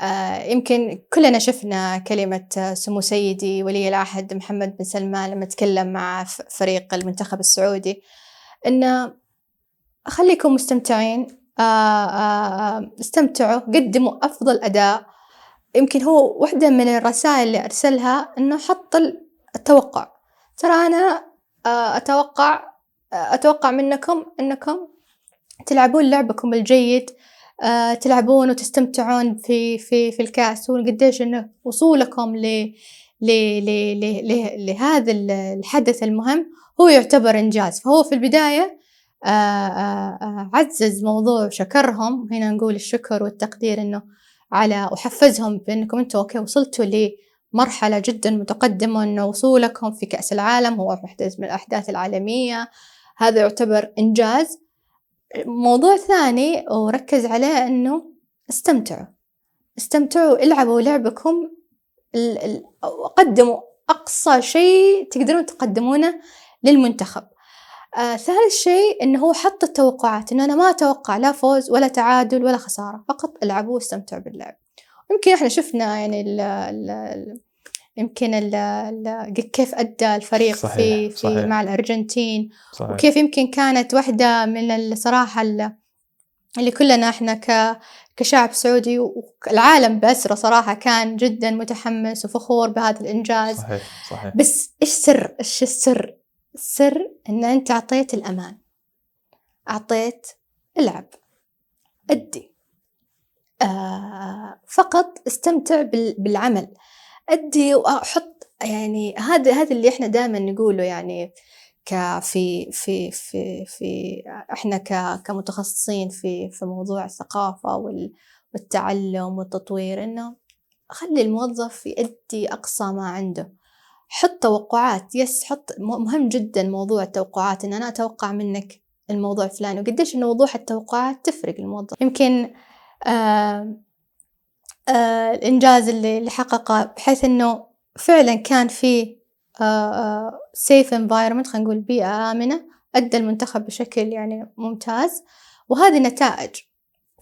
[SPEAKER 1] آه يمكن كلنا شفنا كلمة سمو سيدي ولي العهد محمد بن سلمان لما تكلم مع فريق المنتخب السعودي. إنه خليكم مستمتعين آه، آه، آه، استمتعوا قدموا أفضل أداء. يمكن هو واحدة من الرسائل اللي أرسلها إنه حط التوقع. ترى أنا أتوقع أتوقع منكم إنكم تلعبون لعبكم الجيد تلعبون وتستمتعون في في في الكأس وقديش إنه وصولكم ل لهذا الحدث المهم. هو يعتبر إنجاز. فهو في البداية آه، آه، آه، عزز موضوع شكرهم. هنا نقول الشكر والتقدير إنه على وحفزهم بأنكم أنتم أوكي وصلتوا لمرحلة جدا متقدمة إنه وصولكم في كأس العالم هو محدث من الأحداث العالمية. هذا يعتبر إنجاز. موضوع ثاني وركز عليه إنه استمتعوا. استمتعوا العبوا لعبكم قدموا أقصى شيء تقدرون تقدمونه للمنتخب. آه ثالث شيء إنه هو حط التوقعات إنه أنا ما أتوقع لا فوز ولا تعادل ولا خسارة فقط العبوا واستمتعوا باللعب. يمكن إحنا شفنا يعني ال ال يمكن ال ال كيف أدى الفريق
[SPEAKER 2] صحيح،
[SPEAKER 1] في في
[SPEAKER 2] صحيح.
[SPEAKER 1] مع الأرجنتين
[SPEAKER 2] صحيح.
[SPEAKER 1] وكيف يمكن كانت واحدة من الصراحة ال- اللي كلنا إحنا ك كشعب سعودي والعالم بأسرة صراحة كان جدا متحمس وفخور بهذا الإنجاز.
[SPEAKER 2] صحيح صحيح.
[SPEAKER 1] بس إيش سر؟ إيش السر؟ السر إن أنت أعطيت الأمان. أعطيت العب. أدي. آه فقط استمتع بال- بالعمل. أدي وأحط يعني هذا هذا اللي إحنا دائما نقوله يعني ك في في في ك كمتخصصين في في موضوع الثقافة وال- والتعلم والتطوير إنه خلي الموظف يؤدي أقصى ما عنده. حط توقعات. يس حط مهم جدا موضوع التوقعات إن أنا أتوقع منك الموضوع الفلاني وقديش إنه وضوح التوقعات تفرق الموظف يمكن آه آه الإنجاز اللي اللي حققه بحيث إنه فعلا كان في سيف انفايرمنت خلينا نقول بيئة آمنة أدى المنتخب بشكل يعني ممتاز. وهذه نتائج.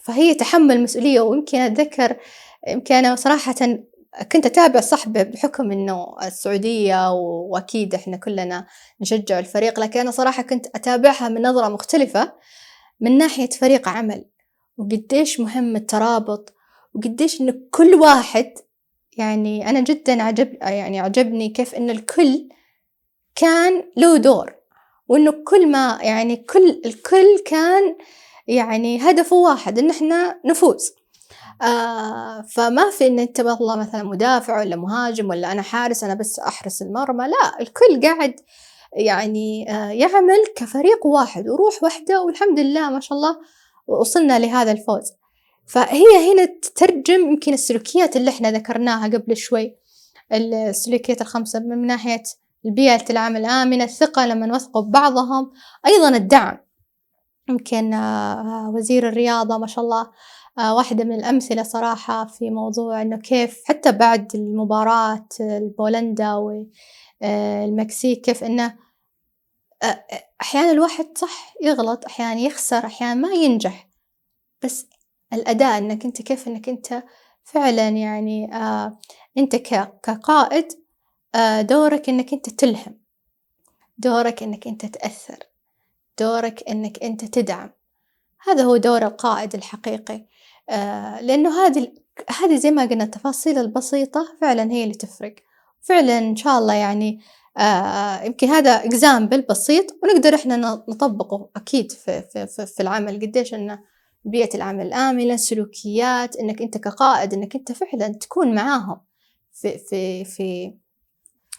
[SPEAKER 1] فهي تحمل مسؤولية ويمكن أتذكر يمكن أنا صراحة كنت أتابع صح بحكم إنه السعودية وأكيد إحنا كلنا نشجع الفريق لكن أنا صراحة كنت أتابعها من نظرة مختلفة من ناحية فريق عمل وقديش مهم الترابط وقديش إنه كل واحد يعني أنا جدا عجب يعني عجبني كيف إن الكل كان له دور وإنه كل ما يعني كل الكل كان يعني هدفه واحد إن إحنا نفوز. آه فما في إن أنت والله مثلا مدافع ولا مهاجم ولا أنا حارس أنا بس أحرس المرمى. لا الكل قاعد يعني آه يعمل كفريق واحد وروح واحدة والحمد لله ما شاء الله وصلنا لهذا الفوز. فهي هنا تترجم يمكن السلوكيات اللي إحنا ذكرناها قبل شوي. السلوكيات الخمسة من ناحية البيئة العمل الآمنة الثقة لما نوثقوا ببعضهم أيضا الدعم. يمكن آه، وزير الرياضة ما شاء الله واحدة من الأمثلة صراحة في موضوع إنه كيف حتى بعد المباراة بولندا والمكسيك كيف إنه آه، أحيانا الواحد صح يغلط أحيانا يخسر أحيانا ما ينجح. بس الأداء إنك أنت كيف إنك أنت فعلا يعني آه أنت كقائد آه دورك إنك أنت تلهم. دورك إنك أنت تأثر. دورك إنك أنت تدعم. هذا هو دور القائد الحقيقي. آه لأنه هذه هذه زي ما قلنا التفاصيل البسيطة فعلا هي اللي تفرق. فعلا إن شاء الله يعني آه يمكن هذا إكزامبل بسيط ونقدر إحنا ن- نطبقه أكيد في, في, في, في العمل. قديش إنه بيئة العمل الآمنة سلوكيات إنك أنت كقائد إنك أنت فعلا تكون معاهم في في في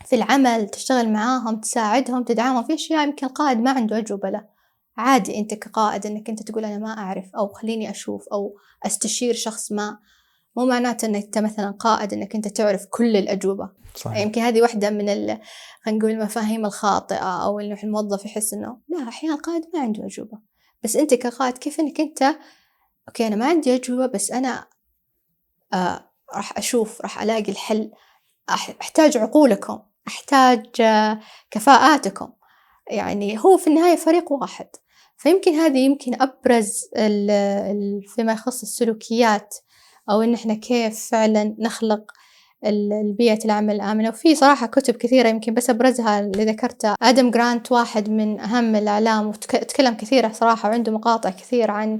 [SPEAKER 1] في العمل تشتغل معاهم تساعدهم تدعمهم. في أشياء يمكن القائد ما عنده أجوبة له. عادي أنت كقائد إنك أنت تقول أنا ما أعرف أو خليني أشوف أو أستشير شخص ما مو معناته إنك أنت مثلا قائد إنك أنت تعرف كل الأجوبة.
[SPEAKER 2] صحيح.
[SPEAKER 1] يمكن هذه واحدة من ال خلينا نقول المفاهيم الخاطئة أو إنه الموظف يحس إنه لا أحيانا القائد ما عنده أجوبة. بس أنت كقائد كيف إنك أنت أوكي أنا ما عندي أجوبة بس أنا آه راح أشوف راح ألاقي الحل. أحتاج عقولكم أحتاج آه كفاءاتكم. يعني هو في النهاية فريق واحد. فيمكن هذه يمكن أبرز فيما يخص السلوكيات أو إن إحنا كيف فعلا نخلق ال- البيئة العمل الآمنة. وفي صراحة كتب كثيرة يمكن بس أبرزها اللي ذكرتها آدم جرانت واحد من أهم الإعلام وتكلم كثير صراحة وعنده مقاطع كثير عن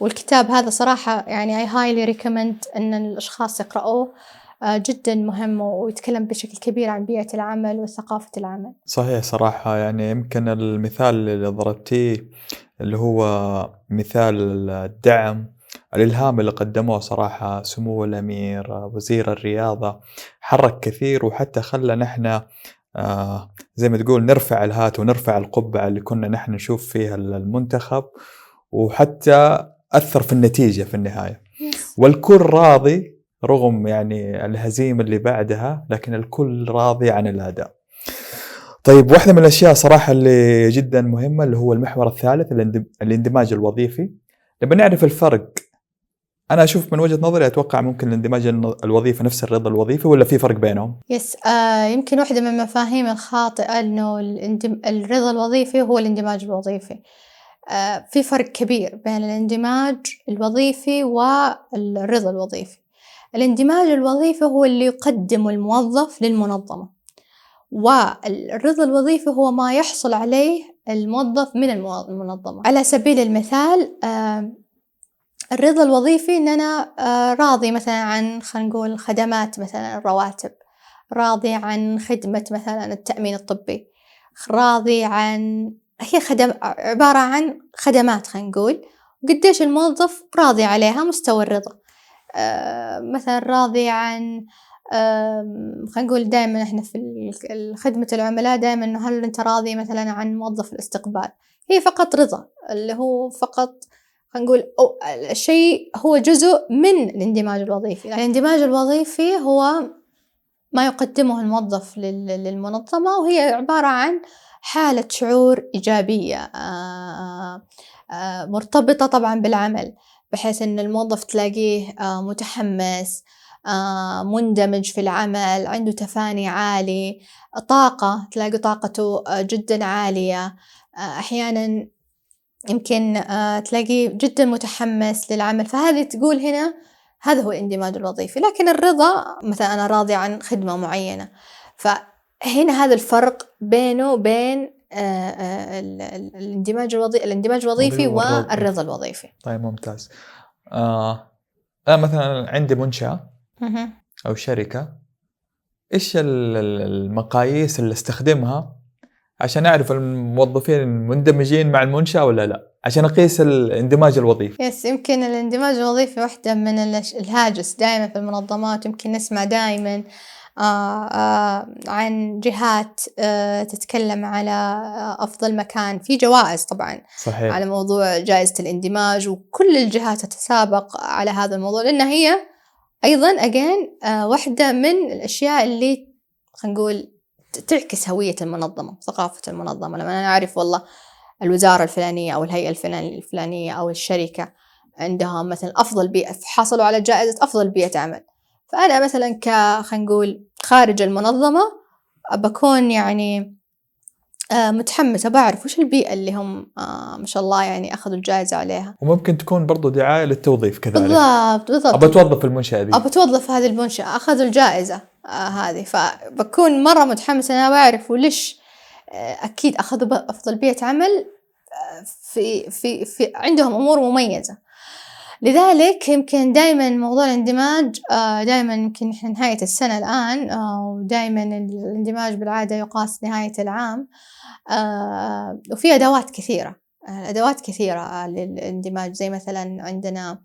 [SPEAKER 1] والكتاب هذا صراحة يعني I highly recommend أن الأشخاص يقرأوه. جدا مهم ويتكلم بشكل كبير عن بيئة العمل وثقافة العمل.
[SPEAKER 2] صحيح صراحة يعني يمكن المثال اللي ضربتيه اللي هو مثال الدعم الإلهام اللي قدموه صراحة سمو الأمير وزير الرياضة حرك كثير وحتى خلى نحن آه زي ما تقول نرفع الهات ونرفع القبعة اللي كنا نحن نشوف فيها المنتخب وحتى أثر في النتيجة في النهاية. والكل راضي رغم يعني الهزيمة اللي بعدها لكن الكل راضي عن الأداء. طيب واحدة من الأشياء صراحة اللي جدا مهمة اللي هو المحور الثالث الاندم- الاندماج الوظيفي. لما نعرف الفرق أنا أشوف من وجهة نظري أتوقع ممكن الاندماج الوظيفي نفس الرضا الوظيفي ولا في فرق بينهم؟
[SPEAKER 1] yes آه يمكن واحدة من المفاهيم الخاطئة إنه الاندم... الرضا الوظيفي هو الاندماج الوظيفي. آه في فرق كبير بين الاندماج الوظيفي والرضا الوظيفي. الاندماج الوظيفي هو اللي يقدمه الموظف للمنظمة والرضا الوظيفي هو ما يحصل عليه الموظف من المنظمة. على سبيل المثال الرضا الوظيفي إن أنا راضي مثلا عن خلينا نقول خدمات مثلا الرواتب راضي عن خدمة مثلا التأمين الطبي راضي عن هي خدم عبارة عن خدمات خلينا نقول وقديش الموظف راضي عليها مستوى الرضا. مثلا راضي عن خلينا نقول دائما إحنا في خدمة العملاء دائما إنه هل أنت راضي مثلا عن موظف الاستقبال؟ هي فقط رضا اللي هو فقط خلينا نقول الشيء هو جزء من الاندماج الوظيفي. الاندماج الوظيفي هو ما يقدمه الموظف لل- للمنظمة وهي عبارة عن حالة شعور إيجابية آه، آه، مرتبطة طبعا بالعمل. بحيث أن الموظف تلاقيه آه، متحمس آه، مندمج في العمل عنده تفاني عالي طاقة تلاقي طاقته آه، جدا عالية. أحيانا يمكن تلاقيه جدا متحمس للعمل. فهذه تقول هنا هذا هو الاندماج الوظيفي. لكن الرضا مثلا أنا راضي عن خدمة معينة. فهنا هذا الفرق بينه وبين الاندماج الوظيفي الاندماج الوظيفي
[SPEAKER 2] والرضا.
[SPEAKER 1] الوظيفي
[SPEAKER 2] طيب ممتاز. آه أنا مثلا عندي
[SPEAKER 1] منشأة.
[SPEAKER 2] أو شركة إيش ال- ال- المقاييس اللي أستخدمها عشان أعرف الموظفين مندمجين مع المنشأة ولا لا عشان أقيس الاندماج الوظيفي
[SPEAKER 1] يس يمكن الاندماج الوظيفي واحدة من الهاجس دائما في المنظمات يمكن نسمع دائما آه آه عن جهات آه تتكلم على آه أفضل مكان. في جوائز طبعا
[SPEAKER 2] صحيح.
[SPEAKER 1] على موضوع جائزة الاندماج وكل الجهات تتسابق على هذا الموضوع لأن هي أيضا أجين واحدة من الأشياء اللي خلينا نقول تعكس هوية المنظمة ثقافة المنظمة. لما أنا أعرف والله الوزارة الفلانية أو الهيئة الفلان- الفلانية أو الشركة عندها مثلا أفضل بيئة حصلوا على جائزة أفضل بيئة عمل. فأنا مثلا ك خلينا نقول خارج المنظمة بكون يعني آه، متحمسة بعرف وش البيئة اللي هم آه، ما شاء الله يعني أخذوا الجائزة عليها.
[SPEAKER 2] وممكن تكون برضو دعاية للتوظيف كذلك.
[SPEAKER 1] بالضبط بالضبط.
[SPEAKER 2] أبى أتوظف في المنشأة ذي
[SPEAKER 1] أبى أتوظف في هذه المنشأة أخذوا الجائزة آه هذه. فبكون مرة متحمسة أنا بعرف وليش أكيد أخذوا أفضل بيئة عمل في في في عندهم أمور مميزة. لذلك يمكن دائما موضوع الاندماج آه دائما يمكن إحنا نهاية السنة الآن آه ودائما الاندماج بالعادة يقاس نهاية العام آه وفي أدوات كثيرة أدوات كثيرة للاندماج. زي مثلا عندنا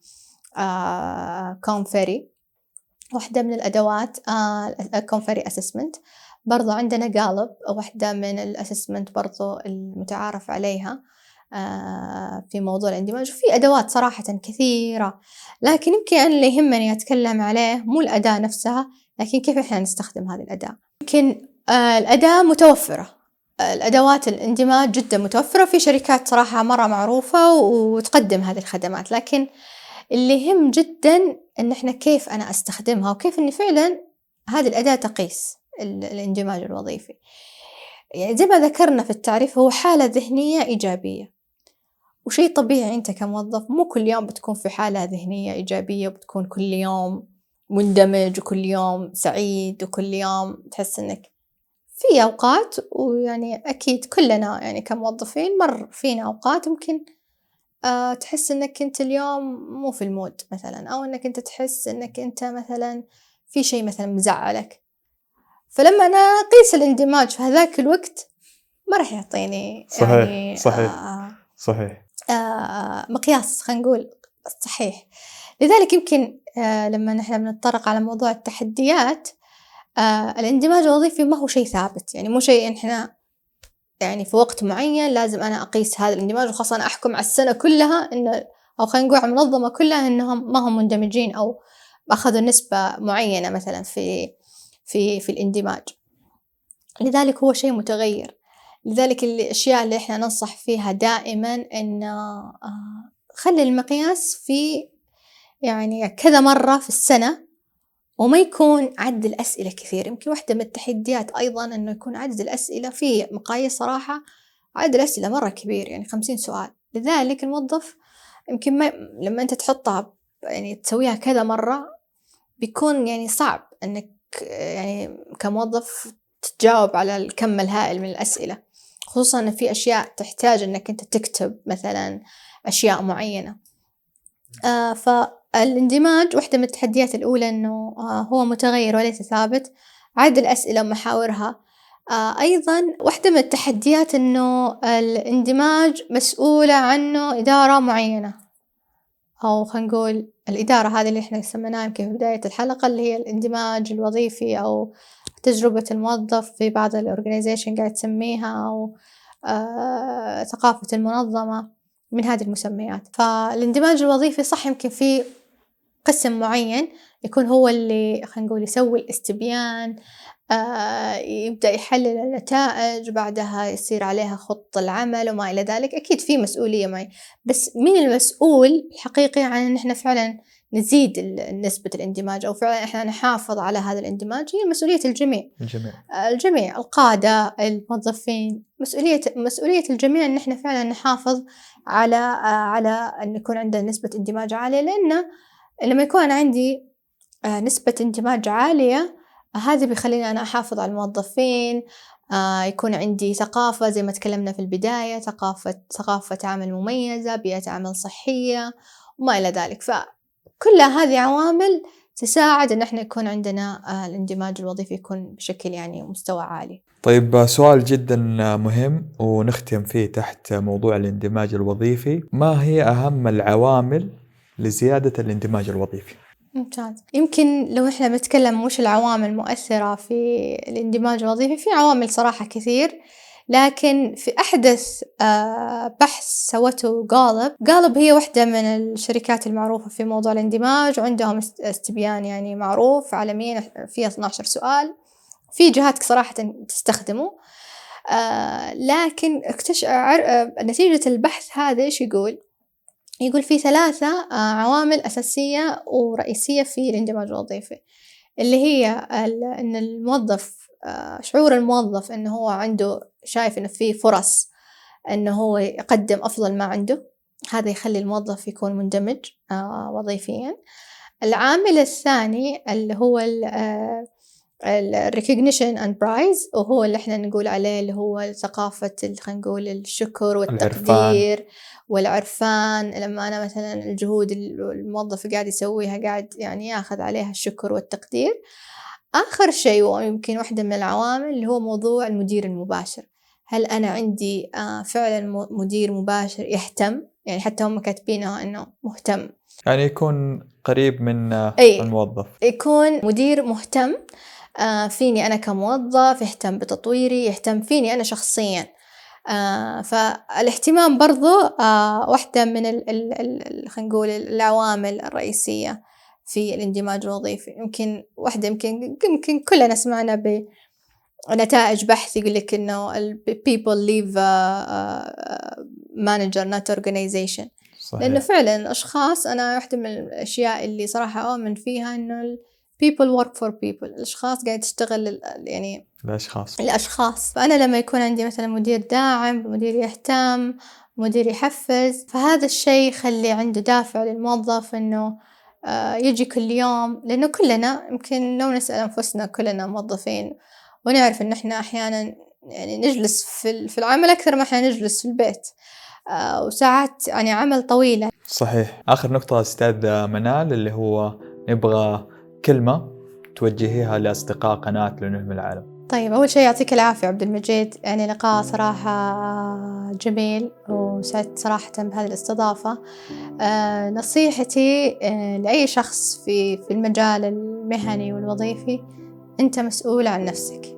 [SPEAKER 1] Korn Ferry واحدة من الأدوات Korn Ferry assessment برضو عندنا Gallup واحدة من ال assessment برضو المتعارف عليها. في موضوع الاندماج وفي أدوات صراحة كثيرة لكن يمكن أنا اللي يهمني أتكلم عليه مو الأداة نفسها لكن كيف إحنا نستخدم هذه الأداة؟ يمكن آه، الأداة متوفرة. آه، الأدوات الإندماج جدا متوفرة في شركات صراحة مرة معروفة وتقدم هذه الخدمات. لكن اللي يهم جدا إن إحنا كيف أنا أستخدمها وكيف إني فعلا هذه الأداة تقيس ال- الإندماج الوظيفي. يعني زي ما ذكرنا في التعريف هو حالة ذهنية إيجابية. وشيء طبيعي أنت كموظف مو كل يوم بتكون في حالة ذهنية إيجابية وبتكون كل يوم مندمج وكل يوم سعيد وكل يوم تحس إنك في أوقات ويعني أكيد كلنا يعني كموظفين مر فينا أوقات ممكن آه، تحس إنك أنت اليوم مو في المود مثلا أو إنك أنت تحس إنك أنت مثلا في شيء مثلا مزعلك فلما أنا أقيس الاندماج في هذاك الوقت ما راح يعطيني
[SPEAKER 2] صحيح،
[SPEAKER 1] يعني
[SPEAKER 2] صحيح.
[SPEAKER 1] آه
[SPEAKER 2] صحيح
[SPEAKER 1] آه مقياس خلينا نقول صحيح. لذلك يمكن آه لما نحن بنتطرق على موضوع التحديات آه الاندماج الوظيفي ما هو شيء ثابت. يعني مو شيء إحنا يعني في وقت معين لازم أنا أقيس هذا الاندماج وخاصة أنا أحكم على السنة كلها انه أو خلينا نقول على المنظمة كلها إنهم ما هم مندمجين أو أخذوا نسبة معينة مثلا في في في الاندماج. لذلك هو شيء متغير. لذلك الأشياء اللي إحنا ننصح فيها دائما إن آه، خلي المقياس في يعني كذا مرة في السنة وما يكون عدد الأسئلة كثير. يمكن واحدة من التحديات أيضا إنه يكون عدد الأسئلة في مقاييس صراحة عدد الأسئلة مرة كبير يعني خمسين سؤال. لذلك الموظف يمكن ما لما أنت تحطها يعني تسويها كذا مرة بيكون يعني صعب إنك يعني كموظف تجاوب على الكم الهائل من الأسئلة. خصوصا إن في أشياء تحتاج إنك أنت تكتب مثلا أشياء معينة. آه فالإندماج واحدة من التحديات الأولى إنه آه هو متغير وليس ثابت. عدد الأسئلة ومحاورها. آه أيضا واحدة من التحديات إنه الإندماج مسؤولة عنه إدارة معينة. أو خلينا نقول الإدارة هذه اللي إحنا سميناها يمكن في بداية الحلقة اللي هي الإندماج الوظيفي أو تجربة الموظف في بعض الأورجنايزيشن قاعد تسميها أو آه ثقافة المنظمة من هذه المسميات. فالاندماج الوظيفي صح يمكن في قسم معين يكون هو اللي خلينا نقول يسوي الاستبيان آه يبدأ يحلل النتائج بعدها يصير عليها خط العمل وما إلى ذلك. أكيد في مسؤولية معي. بس مين المسؤول الحقيقي عن إن إحنا فعلا نزيد نسبة الاندماج أو فعلا إحنا نحافظ على هذا الاندماج هي مسؤولية الجميع.
[SPEAKER 2] الجميع.
[SPEAKER 1] آه، الجميع القادة الموظفين مسؤولية مسؤولية الجميع إن إحنا فعلا نحافظ على آه، على أن يكون عندنا نسبة اندماج عالية. لأن لما يكون عندي آه، نسبة اندماج عالية هذا بيخليني أنا أحافظ على الموظفين يكون عندي ثقافة زي ما تكلمنا في البداية ثقافة ثقافة عمل مميزة بيئة عمل صحية وما إلى ذلك. ف كل هذه عوامل تساعد إن إحنا يكون عندنا آه، الاندماج الوظيفي يكون بشكل يعني مستوى عالي.
[SPEAKER 2] طيب آه، سؤال جدا مهم ونختم فيه تحت موضوع الاندماج الوظيفي، ما هي أهم العوامل لزيادة الاندماج الوظيفي؟
[SPEAKER 1] ممتاز يمكن لو إحنا بنتكلم وش العوامل المؤثرة في الاندماج الوظيفي في عوامل صراحة كثير لكن في أحدث آه، بحث سوته غالب غالب هي واحدة من الشركات المعروفة في موضوع الاندماج وعندهم استبيان يعني معروف عالميا فيه 12 سؤال في جهات صراحة تستخدمه آه، لكن اكتش... آه، نتيجة البحث هذا إيش يقول؟ يقول في ثلاثة عوامل أساسية ورئيسية في الاندماج الوظيفي اللي هي أن الموظف آه، شعور الموظف إنه هو عنده شايف إنه في فرص إنه هو يقدم أفضل ما عنده. هذا يخلي الموظف يكون مندمج آه، وظيفيا. العامل الثاني اللي هو ال recognition and praise وهو اللي إحنا نقول عليه اللي هو ثقافة خلينا نقول الشكر والتقدير العرفان. والعرفان. لما أنا مثلا الجهود الموظف قاعد يسويها قاعد يعني ياخذ عليها الشكر والتقدير. آخر شيء ويمكن واحدة من العوامل اللي هو موضوع المدير المباشر. هل أنا عندي آه، فعلا مدير مباشر يهتم؟ يعني حتى هم كاتبينها إنه مهتم.
[SPEAKER 2] يعني يكون قريب من آه، أي. الموظف.
[SPEAKER 1] يكون مدير مهتم آه، فيني أنا كموظف يهتم بتطويري يهتم فيني أنا شخصيا. فالاهتمام برضو واحدة من خلينا نقول العوامل الرئيسية. في الاندماج الوظيفي. يمكن واحدة يمكن يمكن كلنا سمعنا بنتائج بحث يقول لك ال people leave manager not organization. صحيح. لأنه فعلا الأشخاص أنا واحدة من الأشياء اللي صراحة أؤمن فيها إنه ال people work for people. الأشخاص قاعدة تشتغل يعني
[SPEAKER 2] الأشخاص.
[SPEAKER 1] الأشخاص. فأنا لما يكون عندي مثلا مدير داعم مدير يهتم مدير يحفز فهذا الشيء يخلي عنده دافع للموظف إنه يجي كل يوم لأنه كلنا يمكن لو نسأل أنفسنا كلنا موظفين ونعرف إن إحنا أحيانا يعني نجلس في في العمل أكثر ما إحنا نجلس في البيت. آه، وساعات يعني عمل طويلة.
[SPEAKER 2] صحيح. آخر نقطة أستاذ منال اللي هو نبغى كلمة توجهيها لأصدقاء قناة لنهم العالم.
[SPEAKER 1] طيب أول شيء يعطيك العافية عبد المجيد. يعني لقاء صراحة جميل وسعدت صراحة بهذه الاستضافة. آه نصيحتي آه لأي شخص في في المجال المهني والوظيفي أنت مسؤول عن نفسك.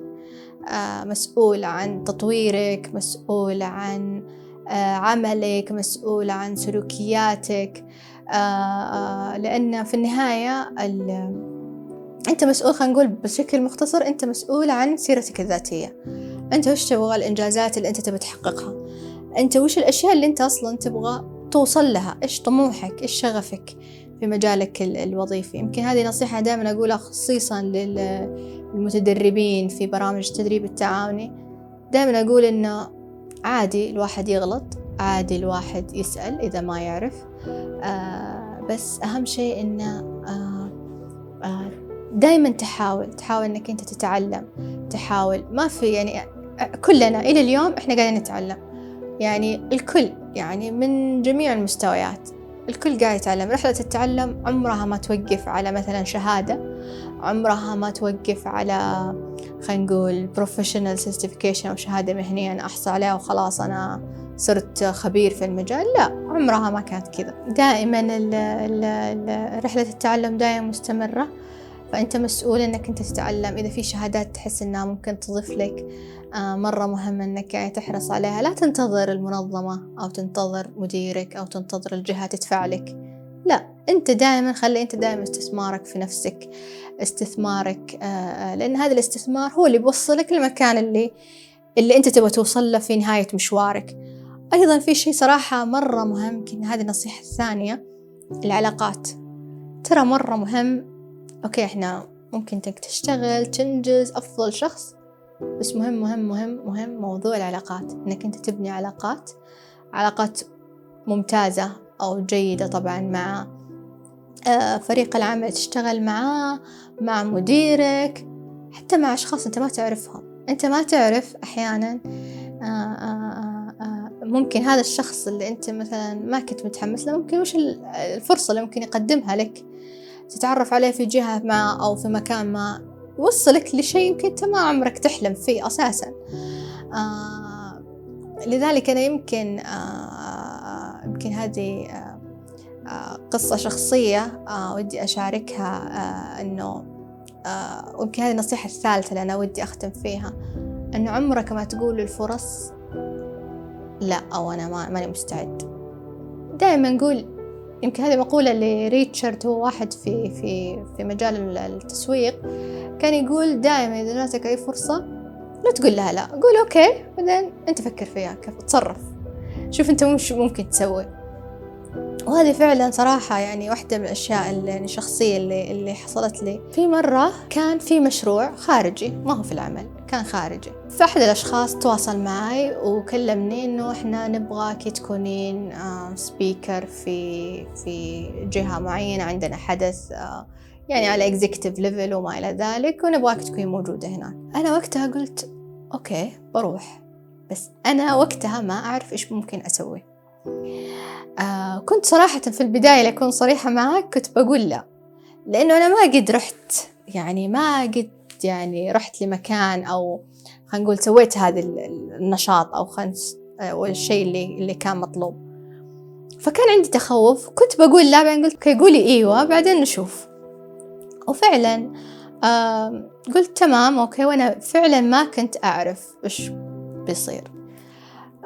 [SPEAKER 1] آه مسؤول عن تطويرك مسؤول عن آه عملك مسؤول عن سلوكياتك. آه آه لأن في النهاية أنت مسؤول خلينا نقول بشكل مختصر أنت مسؤول عن سيرتك الذاتية. أنت وش تبغى؟ الإنجازات اللي أنت تبي تحققها. أنت وش الأشياء اللي أنت أصلا تبغى توصل لها؟ إيش طموحك؟ إيش شغفك في مجالك الوظيفي؟ يمكن هذه نصيحة دائما أقولها خصيصا للمتدربين في برامج التدريب التعاوني. دائما أقول إنه عادي الواحد يغلط عادي الواحد يسأل إذا ما يعرف. آه بس أهم شيء إنه آه آه دائما تحاول تحاول إنك أنت تتعلم تحاول. ما في يعني كلنا إلى اليوم إحنا قاعدين نتعلم. يعني الكل يعني من جميع المستويات الكل قاعد يتعلم. رحلة التعلم عمرها ما توقف على مثلا شهادة عمرها ما توقف على خلينا نقول professional certification أو شهادة مهنية أنا أحصل عليها وخلاص أنا صرت خبير في المجال. لا عمرها ما كانت كذا. دائما رحلة التعلم دائما مستمرة. فأنت مسؤول أنك أنت تتعلم. إذا في شهادات تحس أنها ممكن تضيف لك آه، مرة مهم أنك يعني تحرص عليها. لا تنتظر المنظمة أو تنتظر مديرك أو تنتظر الجهة تدفع لك. لا أنت دائما خلي أنت دائما استثمارك في نفسك استثمارك آه، آه، لأن هذا الاستثمار هو اللي بيوصلك للمكان اللي اللي أنت تبغى توصل له في نهاية مشوارك. أيضا في شيء صراحة مرة مهم يمكن هذه النصيحة الثانية العلاقات. ترى مرة مهم أوكي إحنا ممكن إنك تشتغل تنجز أفضل شخص. بس مهم مهم مهم مهم موضوع العلاقات. إنك أنت تبني علاقات علاقات ممتازة أو جيدة طبعا مع آه، فريق العمل تشتغل معاه مع مديرك حتى مع أشخاص أنت ما تعرفهم. أنت ما تعرف أحيانا آه، آه، ممكن هذا الشخص اللي أنت مثلا ما كنت متحمس له ممكن وش الفرصة اللي ممكن يقدمها لك؟ تتعرف عليه في جهة ما أو في مكان ما يوصلك لشيء يمكن أنت ما عمرك تحلم فيه أساسا. آه لذلك أنا يمكن آه يمكن هذه آه, قصة شخصية آه ودي أشاركها آه إنه آه ويمكن هذه النصيحة الثالثة اللي أنا ودي أختم فيها إنه عمرك ما تقول الفرص لا أو أنا ما ماني مستعد. دائما نقول يمكن هذه مقولة لريتشارد هو واحد في في في مجال التسويق كان يقول دائما إذا جاتك أي فرصة لا تقول لها لا. قول okay بعدين أنت فكر فيها كيف؟ تصرف شوف أنت وش ممكن تسوي. وهذه فعلا صراحة يعني واحدة من الأشياء اللي يعني الشخصية اللي, اللي حصلت لي. في مرة كان في مشروع خارجي ما هو في العمل. كان خارجي. فأحد الأشخاص تواصل معي وكلمني إنه إحنا نبغاك تكونين speaker في في جهة معينة عندنا حدث يعني على executive level وما إلى ذلك ونبغاك تكوني موجودة هناك. أنا وقتها قلت okay بروح. بس أنا وقتها ما أعرف إيش ممكن أسوي. آه كنت صراحة في البداية لأكون صريحة معك كنت بقول لا. لأنه أنا ما قد رحت يعني ما قد يعني رحت لمكان أو خلينا نقول سويت هذا النشاط خلينا أو الشيء اللي اللي كان مطلوب. فكان عندي تخوف كنت بقول لا بعدين قلت okay قولي إيوه بعدين نشوف. وفعلا آه قلت تمام okay وأنا فعلا ما كنت أعرف إيش بيصير.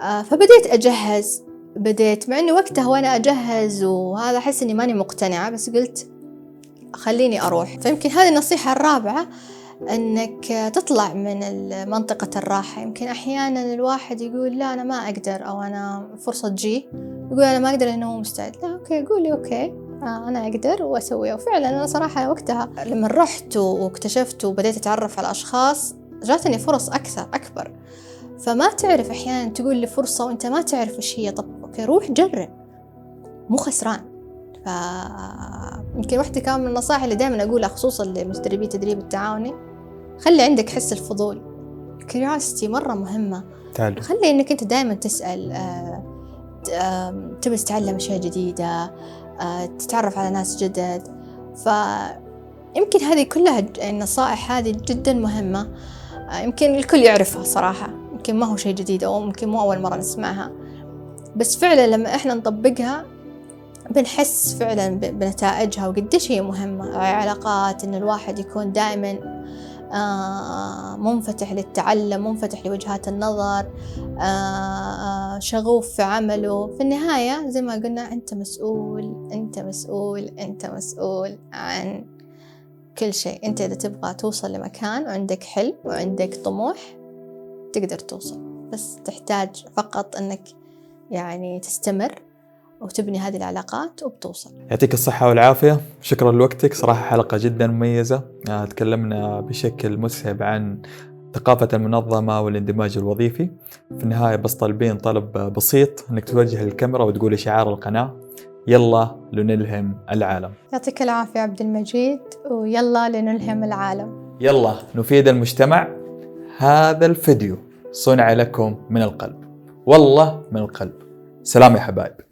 [SPEAKER 1] آه فبديت أجهز بديت مع إني وقتها وأنا أجهز وهذا أحس إني ماني مقتنعة بس قلت خليني أروح. فيمكن هذه النصيحة الرابعة أنك تطلع من منطقة الراحة. يمكن أحيانا الواحد يقول لا أنا ما أقدر أو أنا فرصة تجي. يقول أنا ما أقدر لأنه مو مستعد. لا okay قولي okay. آه أنا أقدر واسويه وفعلا أنا صراحة وقتها لما رحت واكتشفت وبديت أتعرف على أشخاص جاتني فرص أكثر أكبر. فما تعرف أحيانا تقول لي فرصة وأنت ما تعرف إيش هي. طب okay روح جرب. مو خسران. ف يمكن واحدة كمان من النصائح اللي دائما أقولها خصوصا لمدربي التدريب التعاوني. خلي عندك حس الفضول. الكيوريوسيتي مرة مهمة. تعلم. خلي إنك أنت دائما تسأل آه، تبي تتعلم أشياء جديدة آه، تتعرف على ناس جدد. فيمكن هذه كلها النصائح هذه جدا مهمة. آه، يمكن الكل يعرفها صراحة. يمكن ما هو شيء جديد أو يمكن مو أول مرة نسمعها. بس فعلا لما إحنا نطبقها بنحس فعلا بنتائجها وقديش هي مهمة. علاقات إن الواحد يكون دائما منفتح للتعلم منفتح لوجهات النظر آه، شغوف في عمله. في النهاية زي ما قلنا أنت مسؤول أنت مسؤول أنت مسؤول عن كل شيء. أنت إذا تبغى توصل لمكان وعندك حلم وعندك طموح تقدر توصل. بس تحتاج فقط أنك يعني تستمر وتبني هذه العلاقات وبتوصل.
[SPEAKER 2] يعطيك الصحة والعافية. شكرا لوقتك. صراحة حلقة جدا مميزة. آه، تكلمنا بشكل مسهب عن ثقافة المنظمة والاندماج الوظيفي. في النهاية بس طالبين طلب بسيط إنك توجه الكاميرا وتقولي شعار القناة. يلا لنلهم العالم.
[SPEAKER 1] يعطيك العافية عبد المجيد ويلا لنلهم العالم.
[SPEAKER 2] يلا نفيد المجتمع. هذا الفيديو صنع لكم من القلب. والله من القلب. سلام يا حبايب.